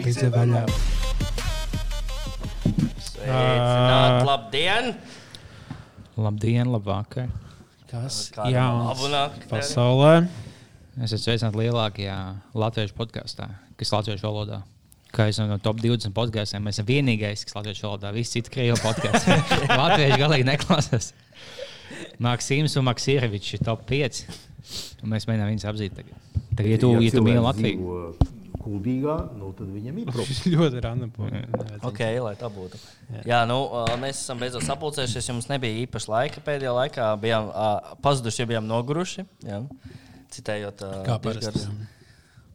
Pizza vaļā. Sveicināt, labdien! Labdien, labvakar! Kas jauns pasaulē? Es esmu sveicināts lielākajā latviešu podkāstā, kas ir latviešu valodā. Kā jau no top 20 podkāstiem, mēs esam vienīgais, kas latviešu valodā. Visi citi krievu podkāsti. Latvieši galīgi neklausās. Maksims un Maksīrevičs ir top 5. Un mēs mēģinām viņus apzīt tagad. Tagad, ja tu, ja tu mīli Latviju, Kuldīgā, nu tad viņam ir problēma. Šis ļoti random. Ok, lai tā būtu. Jā, Jā nu, mēs esam beidzot sapulcējušies. Jums nebija īpaši laika pēdējā laikā. Bijām ā, pazuduši, ja bijām noguruši. Jā. Citējot, ā, Kā parasti.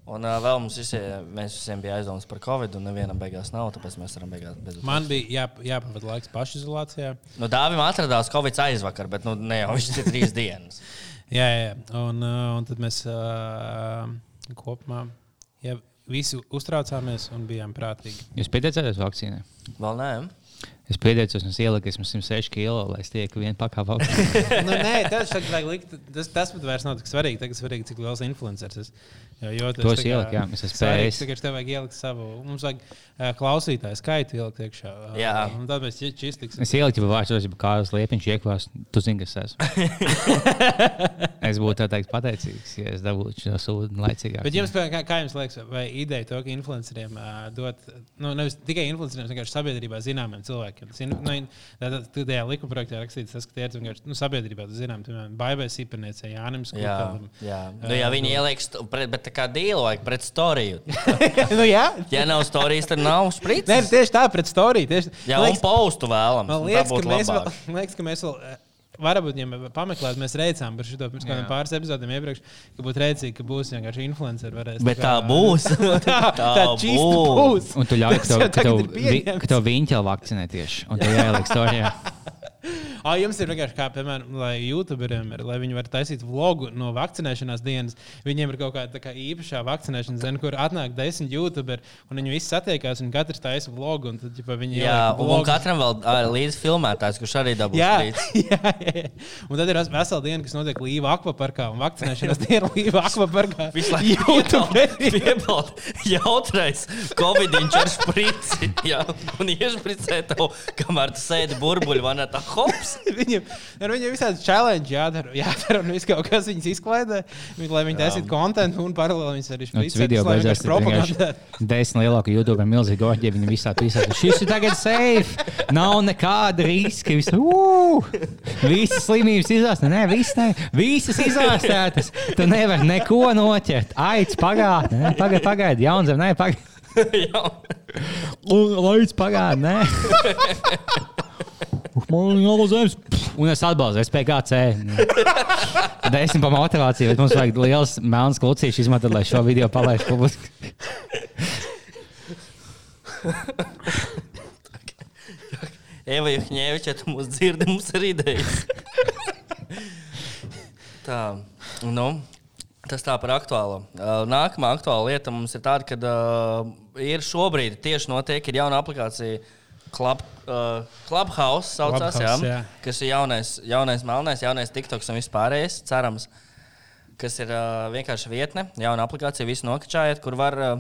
Un uh, vēl mums visiem, mēs visiem bija aizdomas par covid, un nevienam beigās nav. Tāpēc mēs varam beigās bez Man bija jā, jāpavada laiks pašizolācijā. Nu, Dāvim atradās covid aizvakar, bet nu, ne jau viņš ir trīs dienas. Jā, jā. Un, uh, un tad mēs uh, kopumā jā, visi uztraucāmies un bijām prātīgi. jūs pieteicāties vakcīnai? Vēl nē. Es pieteicos, un es ieliku esmu 106 kilo, lai es tieku vienu pakāpu. nu, nē, tas, likt, tas, tas pat vairs nav tik svarīgi. Tagad svarīgi, cik liels influenceris esi. Jo, jo tas To es ieliku, jā, es esmu spējis. Tagad tev vajag ielikt savu. Mums vajag uh, klausītāju skaitu ielikt iekšā. Uh, Jā. Un tad mēs čistiksim. Es ieliku jau vārdu, jau kādas liepiņas iekvās. Tu zini, kas esmu. es būtu tā teikt pateicīgs, ja es dabūtu šo sūdu laicīgāk. Bet jums, kā, kā jums liekas, vai ideja to, ka influenceriem uh, dot, nu, nevis tikai influenceriem, bet vienkārši sabiedrībā zināmiem cilvēkiem. Tas ir, nu, tu tajā likuma projektā rakstīts, tas, ka tie ir vienkārši, nu, sabiedrībā, zinām, piemēram, Baibai Sīperniecei, Jānim Jā, Skutelim. jā. Nu, ja viņi ieliks, st- pret, bet tā kā dīlu vajag pret storiju. nu, jā. Ja nav storijas, tad nav Nē, sprites. tieši tā, pret storiju. Tieši, Jā, un paustu vēlams. Man liekas, tā ka mēs, vēl, liekas, ka mēs vēl. Varbūt, ja mēs pameklējām, mēs reicām par šo pirms kādiem pāris epizodēm iepriekš, ka būtu redzīgi, ka būs vienkārši influenceri. Varēs, Bet tā būs. tā, tā, Tā būs. būs. Un tu ļauj, ka tev, ka tev, tagad ir vi, ka tev viņa ķēla vakcinē tieši. Un tev jāieliek storijā. Ah, jums ir vienkārši kā, piemēram, lai YouTuberiem lai viņi varētu taisīt vlogu no vakcinēšanās dienas. Viņiem ir kaut kāda kā īpašā vakcinēšanas diena, kur atnāk desmit YouTuberi, un viņi visi satiekās, un katrs taisa vlogu. Un tad, ja viņi Jā, un, un katram vēl līdzi filmētājs, kurš arī dabūs Jā, jā, jā. Un tad ir vesela diena, kas notiek Līva akvaparkā. Un vakcinēšanās diena Līva akvaparkā. Visu laiku piebald, jautrais, covid viņš ar sprici. Jā, un iešpricē tev, kamēr tu sēdi burbuļu vanā, tā hops. Viņam, ar viņiem visādi challenge jādara, jādara un viss kaut kas viņus izklaidē, viņi, lai viņi taisītu kontentu un paralēli viņus arī tas špricētu, video propagandētu. vienkārši desmit lielāku YouTube ar milzīgu orģiju. Viņi visā pisā. Šis ir tagad safe. Nav nekāda riska. Visi, uh, visas slimības izārstētas. Nē, visas, ne, visas izārstētas. Tu nevari neko noķert. Aids pagātnē. Pagaid, pagaid. Jaunzem, nē, pagaid. Jā. Aids pagātnē. Man ir jāuzēmas. Un es atbalstu SPKC. Desmit pa motivāciju, bet mums vajag liels melns klucīšs izmantot, lai šo video palaistu publiski. Eva Juhņēviča, tu mūs dzirdi, mums ir idejas. tā, nu, tas tā par aktuālo. Uh, Nākamā aktuāla lieta mums ir tāda, ka uh, ir šobrīd tieši notiek, ir jauna aplikācija. Club, uh, Clubhouse saucās, Clubhouse, jā, jā. kas ir jaunais, jaunais melnais, jaunais TikToks un vispārējais, cerams, kas ir uh, vienkārši vietne, jauna aplikācija, visu nokačājiet, kur var uh,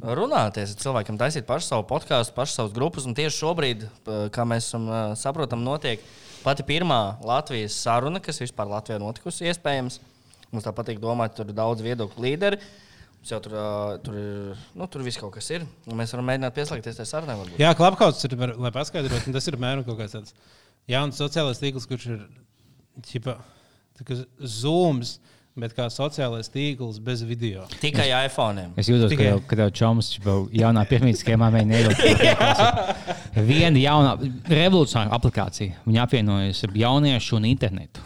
runāties ar cilvēkiem, taisīt pašu savu podkāstu, pašu savus grupas. Un tieši šobrīd, p- kā mēs esam, ā, saprotam, notiek pati pirmā Latvijas saruna, kas vispār Latvijā notikusi. Iespējams, mums tā patīk domāt, tur ir daudz viedokļu līderi. Mums jau tur, tur ir, nu, tur viss kaut kas ir. Mēs varam mēģināt pieslēgties sarunai. varbūt. Jā, klapkauts ir, var- lai paskaidrotu, tas ir mēram kaut kāds tāds jauns sociālais tīkls, kurš ir ķipa, tā kā zooms, bet kā sociālais tīkls bez video. Tikai iPhone. Es jūtos, ka Tikai- ka tev čoms jau jaunā pirmā schēmā mēģina ielikt. Viena jauna revolucionāra aplikācija. Viņa apvienojas ar jauniešu un internetu.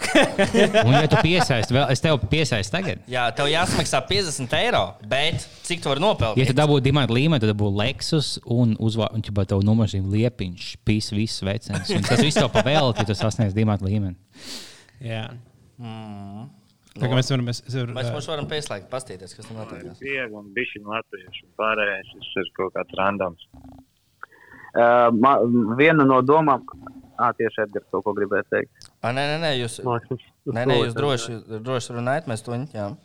Un, ja tu piesaisti, vēl es tev piesaistu tagad. Jā, tev jāsamaksā 50 eiro, bet cik tu vari nopelnīt? Ja tu dabūji dimantu līmeni, tad dabūji Lexus un uzvārdu, un ja tev numurzīm liepiņš, pīs viss vecens. Un tas viss tev pavēlēt, ja tu sasniedz dimantu līmeni. Jā. Mm. Tā kā mēs varam. Mēs, es varu, Mēs mums varam pieslēgt, paskatīties, kas tur notiek. Viegli un bišķi latviešu. un Pārējais tas ir kaut kāds randoms. Uh, ma, viena no domām, ah, tieši Edgars kaut ko gribēja teikt. A, nē, nē, nē, jūs, nē, nē, jūs droši, droši runājat, mēs to ņemam.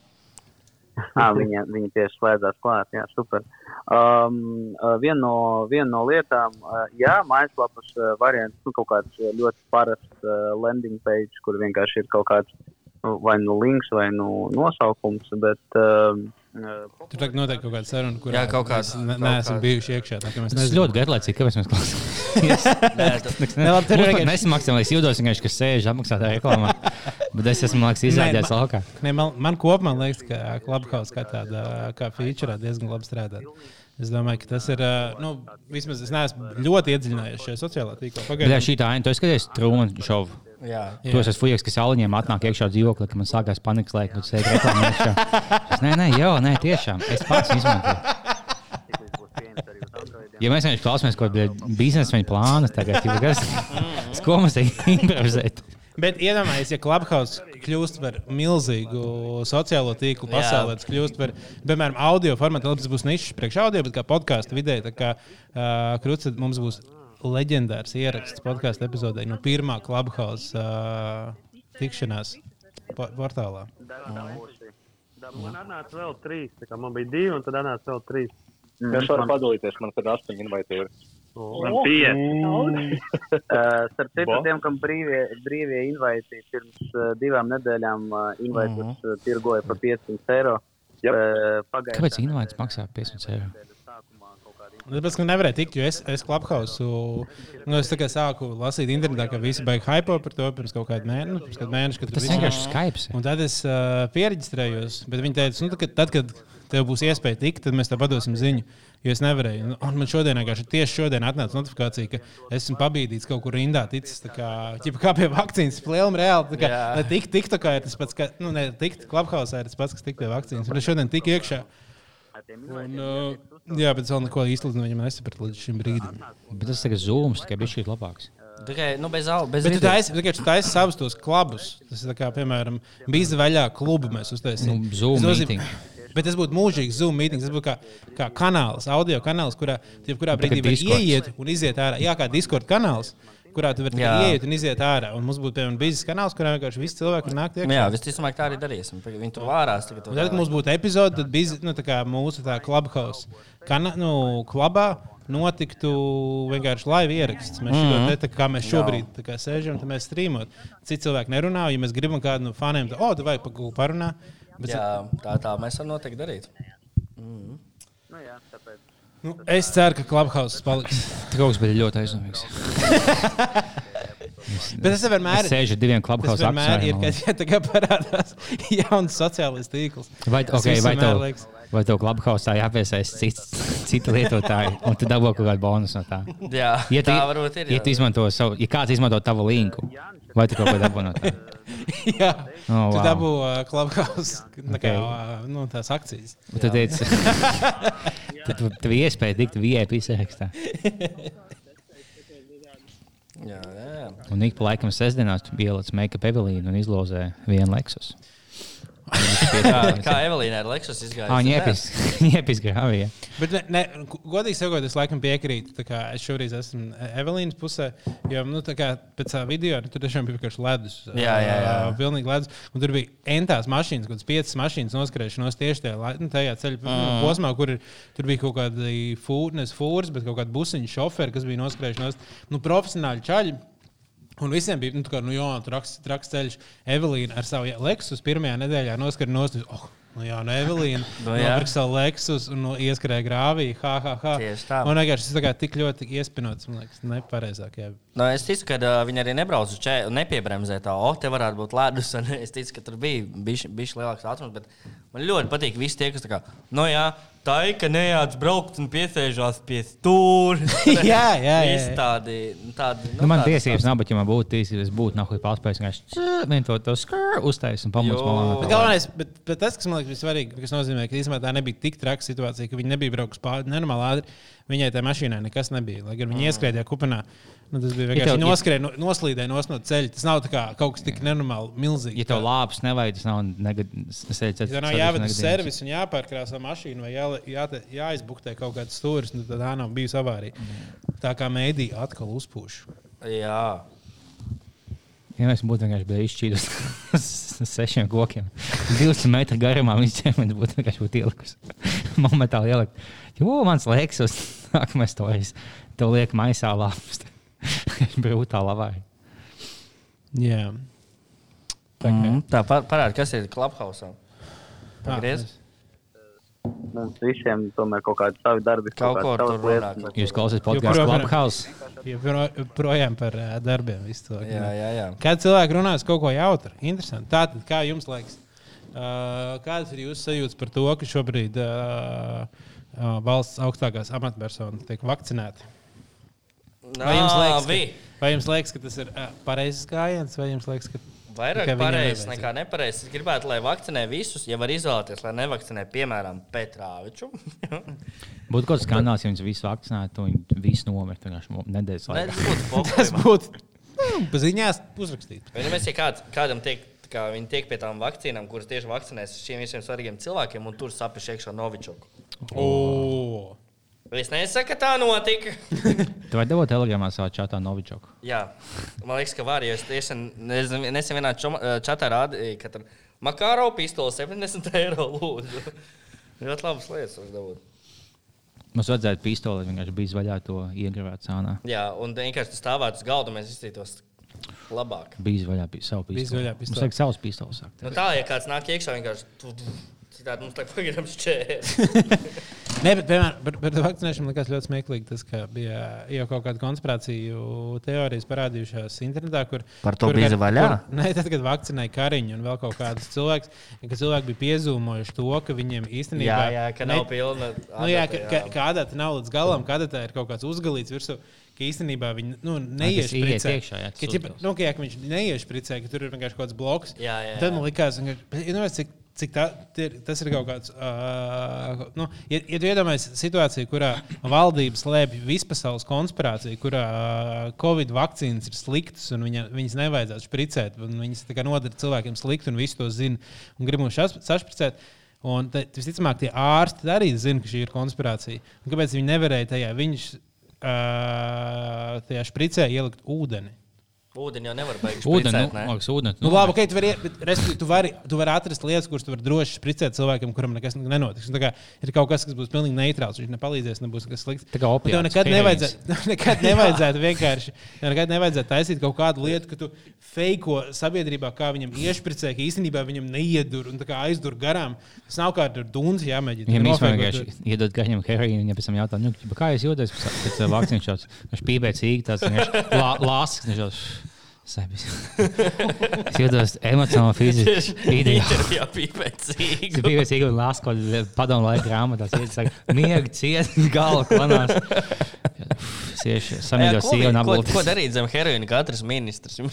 Ah, viņa, viņa tieši slēdzās klāt. Jā, super. Um, uh, viena, no, viena no lietām, uh, jā, mājaslapas uh, variants, nu, kaut kāds uh, ļoti parasts uh, landing page, kur vienkārši ir kaut kāds nu, vai nu links vai nu nosaukums, bet um, uh, Tur tagad notiek kaut kāda saruna, kurā Jā, kaut kāds- mēs ne, neesam kāds. bijuši iekšā. Kā mēs Tas nezinām. ļoti garlaicīgi, kāpēc mēs klausāmies. Tur Mums pat vienkārši- nesamaksā, lai es jūtos vienkārši, ka sēž apmaksātā reklāmā. Bet es esmu, man liekas, izrādījis laukā. Ne, man, man kopumā liekas, ka Clubhouse kā tāda kā feature diezgan labi strādā. Es domāju, ka tas ir. Nu, vismaz es neesmu ļoti iedziļinājies šajā sociālā tīklā. Pagaidām, šī tā aina, tu esi skatījies trūnu šovu. Jā. Jā. Tos es fujies, ka sauliņiem atnāk iekšā dzīvoklī, ka man sākās panikas laika, kad sēž reklāmā iekšā. Es, nē, nē, jau, nē, tiešām. Es pats izmantoju. Ja mēs vienkārši klausāmies kaut kādu biznesa viņa plānu, tagad jau kas, Mm. ko mums te improvizēt. Bet iedomājieties, ja Clubhouse kļūst par milzīgu sociālo tīklu pasaulē, tas kļūst par, piemēram, audio formātu. Labi, tas būs nišs priekš audio, bet kā podkāstu vidē, tā kā uh, krūts, mums būs leģendārs ieraksts podkāstu epizodē no pirmā Clubhouse uh, tikšanās po- portālā. Man atnāca vēl trīs. tā kā Man bija divi, un tad atnāca vēl trīs. Mm, Es varu padalīties, man tur astoņi invaiti ir. Man pieci. Uh, starp citu, tiem, kam brīvie, brīvie invaiti pirms uh, divām nedēļām uh, invaitus uh, tirgoja par 500 eiro. Jep. Uh, Kāpēc invaits maksā 500 eiro? Kādi Tāpēc, ka nevarēja tikt, jo es, es Clubhouse, nu, es kā sāku lasīt internetā, ka visi beigas hypo par to pirms kaut kāda mēneša, nu, pirms kāda mēneša, kad Tas visi- vienkārši Skype. Un tad es uh, pierakstījos, bet viņi teica, nu, tad, tad, kad tev būs iespēja tikt, tad mēs tev padosim ziņu. Jo es nevarēju. Nu, Un man šodien, vienkārši tieši šodien atnāca notifikācija, ka esmu pabīdīts kaut kur rindā, ticis kā, ķipa, kā pie vakcīnas, plēlim reāli. tā Kā, tik, tik tā kā ir tas pats, ka, nu, ne tikt klubhausā ir tas pats, kas tik pie vakcīnas. Un es šodien tik iekšā. Un, uh, jā, bet vēl neko īsti no viņam nesapratu līdz šim brīdim. Bet tas tagad zūms, tikai bija šī labāks. Tikai nu, bez al- bez Bet tu taisi, taisi- tu taisi savus tos klubus. Tas ir kā, piemēram, bija vaļā klubu mēs uztaisījām. Nu, Zoom meeting. Bet tas būtu mūžīgs Zoom meetings. Tas būtu kā, kā kanāls, audio kanāls, kurā Tā kā brīdī Discords. ieiet un iziet ārā. Jā, kā Discord kanāls, kurā tu vari ieiet un iziet ārā. Un mums būtu, piemēram, biznesa kanāls, kurā vienkārši visi cilvēki var nākt iekšā. Jā, visticamāk, tā arī darīsim. Viņi tur vārās. Tagad, tad, kad mums būtu epizode, tad bija nu, tā kā mūsu tā clubhouse. Kana, nu, klubā notiktu vienkārši live ieraksts. Mēs, mm. -hmm. te, tā, kā mēs šobrīd tā kā sēžam, tad mēs strīmojam. Citi cilvēki nerunā, ja mēs gribam kādu no faniem, tad, oh, tu vajag pagūlu parunāt. Bet, Jā, tā, tā mēs varam noteikti darīt. Nu, jā, tāpēc. Nu, es ceru, ka clubhouse paliks. Kaut kas bija ļoti aizdomīgs. Bet es vienmēr Es sēžu diviem klubhaus vienmēr ir, kad ja tagad parādās jauns sociālais tīkls. Vai, okay, vai, tev, liekas- vai tev klubhausā jāpiesaist cits, cita lietotāja, un tu dabū kaut kādu bonusu no tā? Jā, Ja tu, tā varbūt ir. ja tu izmanto savu, ja kāds izmanto tavu linku, vai tu kaut ko dabū no tā? Jā, Oh, tu wow. dabū uh, clubhouse okay. Okay. uh, nu, tās akcijas. Un Tu teici, tu, tev ir iespēja tikt VIP sarakstā. Jā, jā. Un ik pa laikam sestdienās tu ieliec make-up Evelīnu un izlozē vienu Lexus. Kā, kā Evelīna ar Lexus izgāja? Ah, viņa iepisgāja. Bet, ne, ne, godīgi sakot, es laikam piekrītu. Es šobrīd esmu Evelīnas pusē. Jo nu, kā pēc tā video nu, tur tiešām bija vienkārši ledus. Jā, jā, jā. Pilnīgi ledus. Un tur bija entās mašīnas, kaut kādas piecas mašīnas noskrējušās tieši tajā, nu, tajā ceļa mm. posmā, kur ir, tur bija kaut kādi fūres, fūres, bet kaut kādi busiņu šoferi, kas bija noskrējušies. Nu, profesionāli čaļi. Un visiem bija nu, tā kā, nu, jā, traks, traks ceļš. Evelīna ar savu Lexus pirmajā nedēļā noskrēja nost. Oh, nu, jā, no Evelīna. Nu, no, jā. Nopirka savu Lexus un no, ieskrēja grāvī. Ha, ha, ha. Tieši tā. Un vienkārši tas tā kā tik ļoti iespinots, man liekas, nepareizāk. Jā. Nu, es ticu, ka uh, viņi arī nebrauc uz ceļa, nepiebremzē tā, o, te varētu būt ledus. Es ticu, ka tur bija bijis lielāks ātrums. Bet man ļoti patīk visi tie, kas tā kā, nu jā, tā ir, ka nejāc braukt un piesēžās pie stūra. Jā, jā, jā, jā. tādi, tādi. Nu, man tādi- tiesības nav, bet, ja man būtu tiesības, es būtu nahuj paspējis vienkārši vienu to, to skrūvu uztaisīt un pamūst Jo. malā. Bet galvenais, bet, bet tas, kas man liekas svarīgi, kas nozīmē, ka īstenībā tā nebija tik traka situācija, ka viņi nebija braukuši pāri nenormāli ātri. Viņai tajā mašīnā nekas nebija. Lai gan viņi mm. ieskrēja kupenā, nu, tas bija Ja vienkārši tev- ja ja- noslīdēja no, ceļa. Tas nav kā kaut kas tik nenormāli milzīgs. Ja tev lāpes nevajag, tas nav negadījums. Ja tev nav jāved uz servisu un jāpārkrāso mašīnu vai jā, jā, jāizbuktē kaut kāds stūris, nu, tad tā nav bijusi avārija. Tā kā mēdī atkal uzpūš. Jā. Ja mēs būtu vienkārši bija izšķīdus uz sešiem kokiem. 200 metru garumā viņas ķermenis būtu vienkārši būtu ielikusi. Momentāli ielikt. Jo, mans liekas, uz nākamais to es. Tev liek maisā lāpst. Brūtā lavā. Jā. Tā, mm, tā pa- parāda, kas ir Clubhouse. Pagriez. Mums visiem tomēr kaut kādi savi darbi, Kaut ko kādas tur savas lietas. runā, kaut Jūs klausāties podkāstu Clubhouse. Projām par ā, darbiem. visu to. Jā, jā, jā. Kad cilvēki runās kaut ko jautru, interesanti. Tātad, kā jums liekas, uh, kādas ir jūsu sajūtas par to, ka šobrīd uh, uh, valsts augstākās amatpersonas tiek vakcinēti? Vai jums liekas, ka, vai jums liekas, ka tas ir uh, pareizs gājiens, vai jums liekas, ka Vairāk pareizs nekā nepareizs. Es gribētu, lai vakcinē visus, ja var izvēlēties, lai nevakcinē, piemēram, Petrāviču. Būtu kaut kāds skandāls, ja viņas visu vakcinētu, un viņi visi nomirtu nedēļas Nē, laikā. tas būtu tas populārs. būtu nu, pa ziņās uzrakstīt? Vai nemaz, ja kāds, kādam tiek, kā viņi tiek pie tām vakcīnām, kuras tieši vakcinēs šiem visiem svarīgiem cilvēkiem, un tur sapņš iekšā Novičoku. O, Es nesaku, ka tā notika. Tu vari dabūt telegramā savā čatā Novičoku. Jā, man liekas, ka var. Es nesen vienā čoma- čatā rādīju, ka tur Makāro pistole 70 eiro lūdzu. Ļoti labas lietas var dabūt. Mums vajadzētu pistoli, vienkārši bija vaļā to iegravēt sānā. Jā, un vienkārši tu stāvētu uz galda, mēs izskatītos labāk. Bija vaļā pi- savu Bija pistoli. vaļā Mums pistoli. vajag savus pistoles. sākt. Nu, tā, ja kāds nāk iekšā, vienkārši citādi mums tagad pagaidām šķērs. Nē, bet piemēram, par, par vakcinēšanu man liekas ļoti smieklīgi. Tas, ka bija jau kaut kāda konspirāciju teorijas parādījušās internetā, kur. Par to bija vaļā? Kur, nē, tad, kad vakcinēja Kariņu un vēl kaut kādus cilvēkus, ka cilvēki bija piezīmojuši to, ka viņiem īstenībā Jā, jā, ka nav ne- pilna. Nu, jā, ka, adata, ka, ka adata nav līdz galam, ka adatā ir kaut kāds uzgalīts virsū. Ka īstenībā viņi nu, neiešpricē. ieiet iekšā, jā, ka, ķipa, nu, ka, jā, ka viņš neiešpricē, ka tur ir vienkārši kaut kāds bloks. Jā, jā, Tad man jā. likās, ka nu, cik, cik tā, tie tas ir kaut kāds. Uh, nu, ja, ja tu iedomājies situāciju, kurā valdības slēpj vispasaules konspirāciju, kurā Covid vakcīnas ir sliktas un viņa, viņas nevajadzētu spricēt, un viņas nodara cilvēkiem slikti un visi to zina un grib mums sašpricēt. Un te- visticamāk, tie ārsti arī zina, ka šī ir konspirācija. Un kāpēc viņi nevarēja tajā viņš, uh, tajā špricē ielikt ūdeni? Ūdeni jau nevar beigt. Ūdeni, nu, ne? liekas, ūdeni. Nu, labi, okay, tu, vari, bet, respektīvi, tu, vari, tu vari atrast lietas, kuras tu vari droši spricēt cilvēkam, kuram nekas nenotiks. Tā kā ir kaut kas, kas būs pilnīgi neitrāls. Viņš nepalīdzēs, nebūs kas slikts. Tā kā opiāts, Tev nekad nevajadzētu, nekad nevajadzētu vienkārši tev nekad nevajadzētu taisīt kaut kādu lietu, ka tu feiko sabiedrībā, kā viņam iešpricē, ka īstenībā viņam neiedur un aizdur garām. Tas nav kā ar dūns jāmēģina. Viņam īstenībā iedod gaļņam heroīnu, viņa pēc tam jautā, nu, kā jūs jūtaties pēc, uh, vakcīnas. Viņš pīpēc īgi tāds, viņš lā, viņš. Sabis. Es jūtos emocionāli, fiziski. Bija pēc Es biju vienkārši ieguvis lāsku kaut kādā padomu laika grāmatā. Es saku, miega ciet, galva klanās. Sieši samīļo sievu un Ko, ko apgultu. darīt zem heroīna katrs ministrs?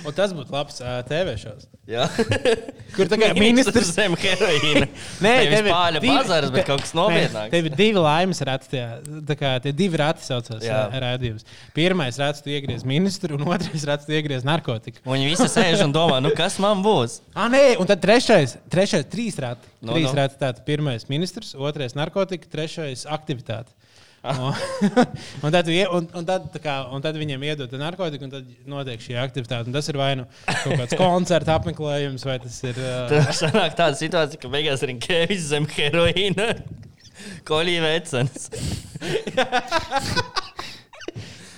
Un tas būtu labs uh, TV šovs. Jā. Kur tā kā ministrs zem heroīna. Nē, tev ir pāļa divi- bazars, bet kaut kas nē, nopietnāks. Tev ir divi laimes rati. tajā, Tā kā tie divi rati saucās Jā. rādījums. Pirmais rats, tu iegriez ministru, un otrais rats, tu iegriez narkotiku. Un viņi visi sēž un domā, nu kas man būs? Ah, nē, un tad trešais, trešais trīs rati. No, trīs no. rati tātad pirmais ministrs, otrais narkotika, trešais aktivitāte. Un, tad, un, un, tad, kā, un tad viņiem iedod narkotiku, un tad notiek šī aktivitāte. Un tas ir vai nu kaut kāds koncerta apmeklējums, vai tas ir. Uh, Tad sanāk tāda situācija, ka beigās ir Kevins zem heroīna. Kolīja vecens.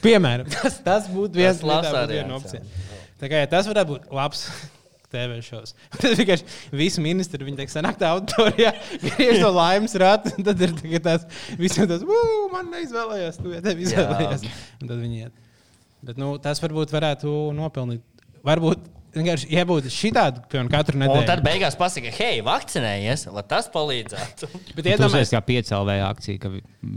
Piemēram, tas, tas būtu viens variants, viena opcija. Tā kā, ja tas varētu būt labs TV šovs. Tad vienkārši visi ministri viņi teiks, sanāk tā auditorijā, griež to laimes ratu, un tad ir tikai tās visiem tas, "Ū, man neizvēlējās, tu ja tev izvēlējās. Un tad viņi iet. Bet nu, tas varbūt varētu nopelnīt. Varbūt vienkārši iebūt šitādu, piemēram, katru Un nedēļu. tad beigās pasaka, hei, vakcinējies, lai tas palīdzētu. Bet iedomājieties, kā piecēlēja akcija, ka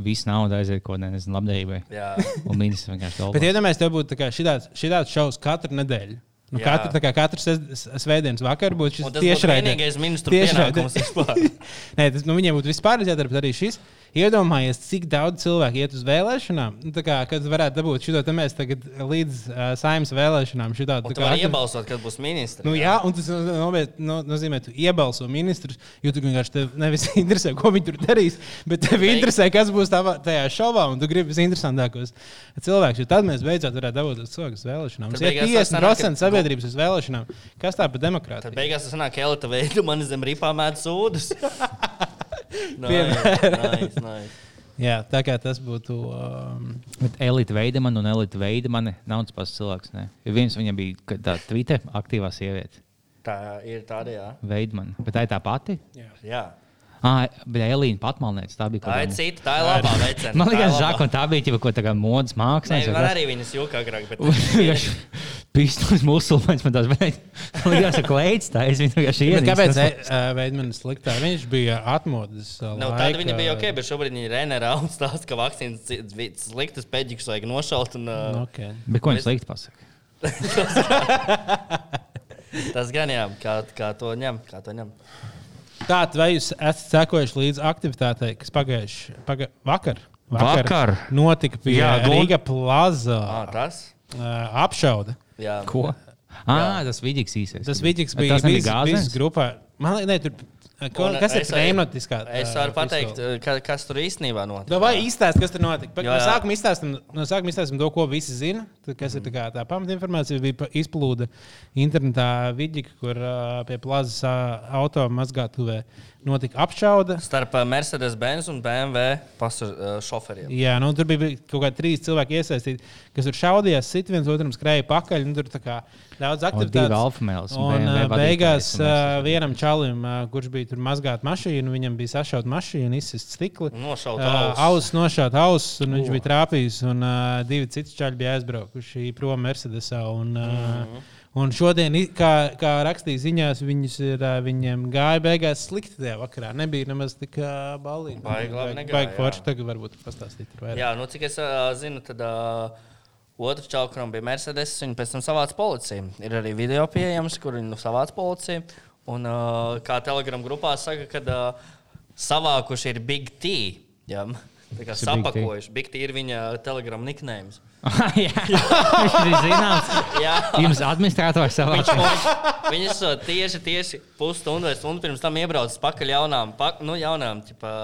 viss nauda aiziet kaut kādai nezinu, labdarībai. Jā. Un ministrs vienkārši Bet galvā. iedomājieties, tev būtu šitāds, šitāds šovs katru nedēļu. Nu, Jā. katru, kā katru svētdienas vakaru Un šis tas būtu tiešraidē. vienīgais ministru Tiešraidē. pienākums vispār. Nē, tas nu, viņiem būtu vispār jādara, bet arī šis. Iedomājies, cik daudz cilvēku iet uz vēlēšanām. Nu, tā kā, kad varētu dabūt šo te mēs tagad līdz uh, saimnes vēlēšanām. Šitā, tu vari iebalsot, kad būs ministrs. Nu, jā, un tas nopiet, no, nozīmē, ka tu iebalso ministrus, jo tu vienkārši tev nevis interesē, ko viņi tur darīs, bet tev Beig- interesē, kas būs tavā, tajā šovā, un tu gribi visinteresantākos cilvēkus. Tad mēs beidzot varētu dabūt uz cilvēku vēlēšanām. Tad ir tas sanāk, 50% ka- sabiedrības uz vēlēšanām. Kas tā par Tad demokrātiju? beigās tas sanāk, ka Elita veidu man zem ripā mēdz sūdus. Piemēram. nice, nice. Jā, tā kā tas būtu. Um, Bet Elīte Veidemana un Elīte Veidemana nav tas pats cilvēks. Ne? Viens viņam bija ka tā Twitter aktīvā sieviete. Tā ir tāda, jā. Veidemana. Bet tā ir tā pati. jā. Ah, bet Elīna patmalnēca. Tā bija Tā kāda- cita, tā ir labā veicena. Man liekas. Žaka, un tā bija jau kaut kāda modes Nē, mākslinieca. man arī viņas jūka agrāk, bet Pīstos musulmaņš man tās ka klēts tā, es viņu vienkārši ienīstu. kāpēc Veidmanis sliktā? Viņš bija atmodas. Uh, Nu, tāda viņa bija ok, bet šobrīd viņa ir ģenerāla stāsts, ka vakcīnas sliktas pēdīgas vajag nošaut. Un, uh, Okay. Bet ko viņš slikti pasaka? tas gan jā, kā, kā to ņem. Kā to ņem. Tā, vai jūs esat sekojuši līdzi aktivitātei, kas pagājuši paga vakar? Vakar? notika pie Jā, Gun- Rīga plaza Ah, tas? uh, apšaude. Jā. Ko? Ah, tas vidīgs īsais. Tas vidīgs bija bijis grupā. Man liekas, ne, tur, ko, Un kas ir pneumatiskā? Es varu pateikt, ka, kas tur īstenībā notika. Vai izstāst, kas tur notika? Pa- No sākuma izstāstam, no sākuma izstāstam to, ko visi zina. Kas ir tā, kā tā pamatinformācija, bija izplūda internetā vidīga, kur uh, pie plazas uh, auto mazgātuvē notika apšaude. Starp uh, Mercedes-Benz un BMW pasaž, uh, šoferiem. Jā, nu, tur bija kaut kādi trīs cilvēki iesaistīti, kas tur šaudījās, sit viens otram skrēja pakaļ. Nu, tur tā kā daudz aktivitātes. un Un uh, beigās uh, vienam čalim, uh, kurš bija tur mazgāt mašīnu, viņam bija sašauta mašīna, izsist stikli. Nošaut Uh, auss. Auss nošāva auss, un viņš bija trāpījis. Un uh, divi citi čaļi bija aizbraukuši prom Mercedesā. Un, uh, Mhm. un šodien, kā, kā rakstīja ziņās, ir, uh, viņiem gāja beigās slikti tajā vakarā. Nebija nemaz tik uh, balīgi. Baigi forši. Tagad varbūt pastāstīt. vairāk. Jā, nu, cik es uh, zinu, tad uh, otrs čaukuram bija Mercedes. Viņa pēc tam savāca policiju. Ir arī video pieejams, kur viņi nu, savāca policiju. Un uh, kā Telegram grupā saka, kad uh, savākuši ir Big T. Jā. Tā kā sapakojuši. Big T ir viņa telegram nickname. jā, viņš bija zināms. Jā, Jums administrators savā Viņš, viņš, viņš esot tieši, tieši pusstundu vai stundu pirms tam iebraucis pakaļ jaunām, pak, nu, jaunām ķipa,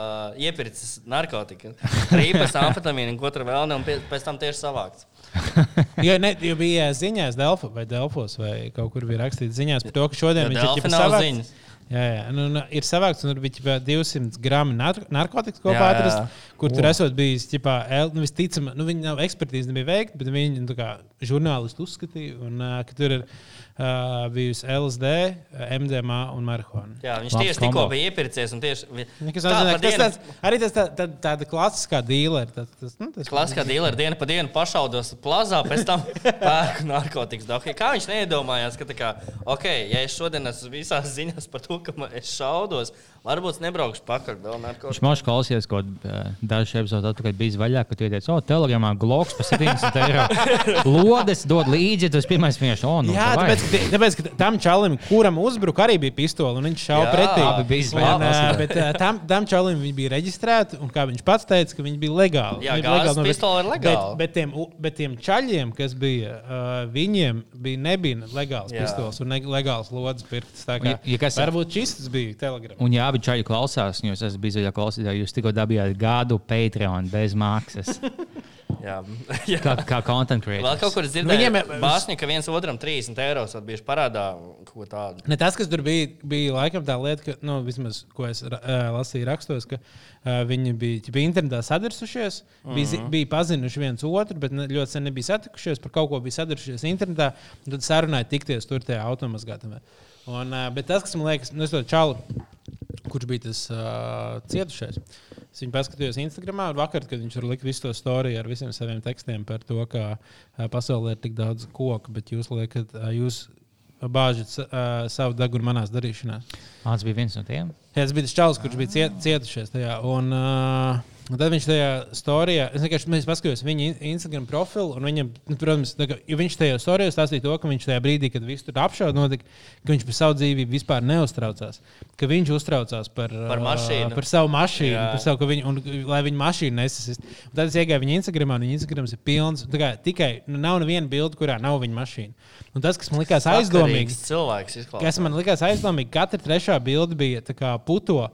iepircis narkotikas, rīpas, amfetamīnu un ko tur vēl ne, un pēc tam tieši savākts. Jo, ne, jo bija ziņās, Delfa vai Delfos, vai kaut kur bija rakstīts ziņās par to, ka šodien Jo viņš ir savākts. Jā, jā. Nu, nu, ir savākts, un tur bija ķipa, 200 gramu nar narkotikas kopā Jā, jā. atrast, kur tur esot bijis. Ķipa, el, nu, visticamāk, nu, viņi nav ekspertīzi nebija veikti, bet viņi nu, tā kā žurnālisti uzskatīja, un, uh, ka tur ir uh, bijusi LSD, MDMA un marihuana. Jā, viņš Labs tieši tikko bija iepircies un tieši Nekas tā tas dienu- tāds, arī tas tā, tā, tāda klasiskā dīlera. Tas, tas, nu, tas, Klasiskā dīlera diena pa dienu pašaudos plazā, pēc tam pērku narkotikas. Okay, kā viņš neiedomājās, ka, tā kā, ok, ja es šodien esmu visās ziņās par to, ka es šaudos, varbūt es nebraukšu pakaļ vēl Viņš narkotikas. man klausījās, ko uh, dažs epizodus atpakaļ bija vaļā, ka tu teici, o, telegramā gloks par 70 eiro. Lodes dod līdzi, tas pirmais vienkārši, o, nu, Jā, davai. tāpēc, ka, tāpēc, ka tam čalim, kuram uzbruka, arī bija pistole, un viņš šāva pretī. abi bija izvēlēti. Bet ā, tam, tam čalim viņi bija reģistrēti, un kā viņš pats teica, ka viņi bija legāli. Jā, Viņi bija legāli novest- pistole ir legāla. Bet, bet, tiem, bet tiem čaļiem, kas bija, uh, viņiem bija, nebija legāls Jā. pistols un ne, legāls lodes Un kā ja- ja kas- varbūt šis bija telegrams. Un jā, abi čaļi klausās, jo es bijis zaļā klausītājā. Jūs tikko dabījāt gadu Patreon bez maksas. Jā, jā. Kā, kā content creator. Vēl kaut kur es dzirdēju, viņiem- ka Bāzņi, ka viens otram 30 eiro bijuši parādā kaut ko tādu. Ne, tas, kas tur bija, bija laikam tā lieta, ka, nu, vismaz, ko es ā, lasīju rakstos, ka uh, viņi bija, ķipa, internetā sadarsušies, mm -hmm. bija, zi- bija pazinuši viens otru, bet ne, ļoti sen nebija satikušies, par kaut ko bija sadarsušies internetā, un tad sarunāja tikties tur tajā. Un, uh, bet tas, kas man liekas, nu, es to čalu, kurš bija tas uh, cietušais. Es viņu paskatījos Instagram, un vakar, kad viņš tur lika visu to storiju ar visiem saviem tekstiem par to, ka pasaulē ir tik daudz koku, bet jūs liekat, jūs bāžat uh, savu degunu manās darīšanās. Mans bija viens no tiem. Jā, tas bija tas čalis, kurš bija ciet, cietušies tajā. Un, uh, Un tad viņš tajā storijā, es vienkārši paskatījos viņa in- Instagram profilu, un viņam, nu, protams, tā viņš tajā storijā stāstīja to, ka viņš tajā brīdī, kad viss tur apšauda, notika, ka viņš par savu dzīvību vispār neuztraucās. Ka viņš uztraucās par, Par mašīnu. par savu mašīnu, Jā. par savu, ka viņu, un, lai viņa mašīna nesasist. Un tad es iegāju viņa Instagramā, un viņa Instagrams ir pilns. Kā, tikai nu, nav neviena bilde, kurā nav viņa mašīna. Un tas, kas man likās izklausās. Kas man likās aizdomīgi, katra trešā bilde bija kā puto uh,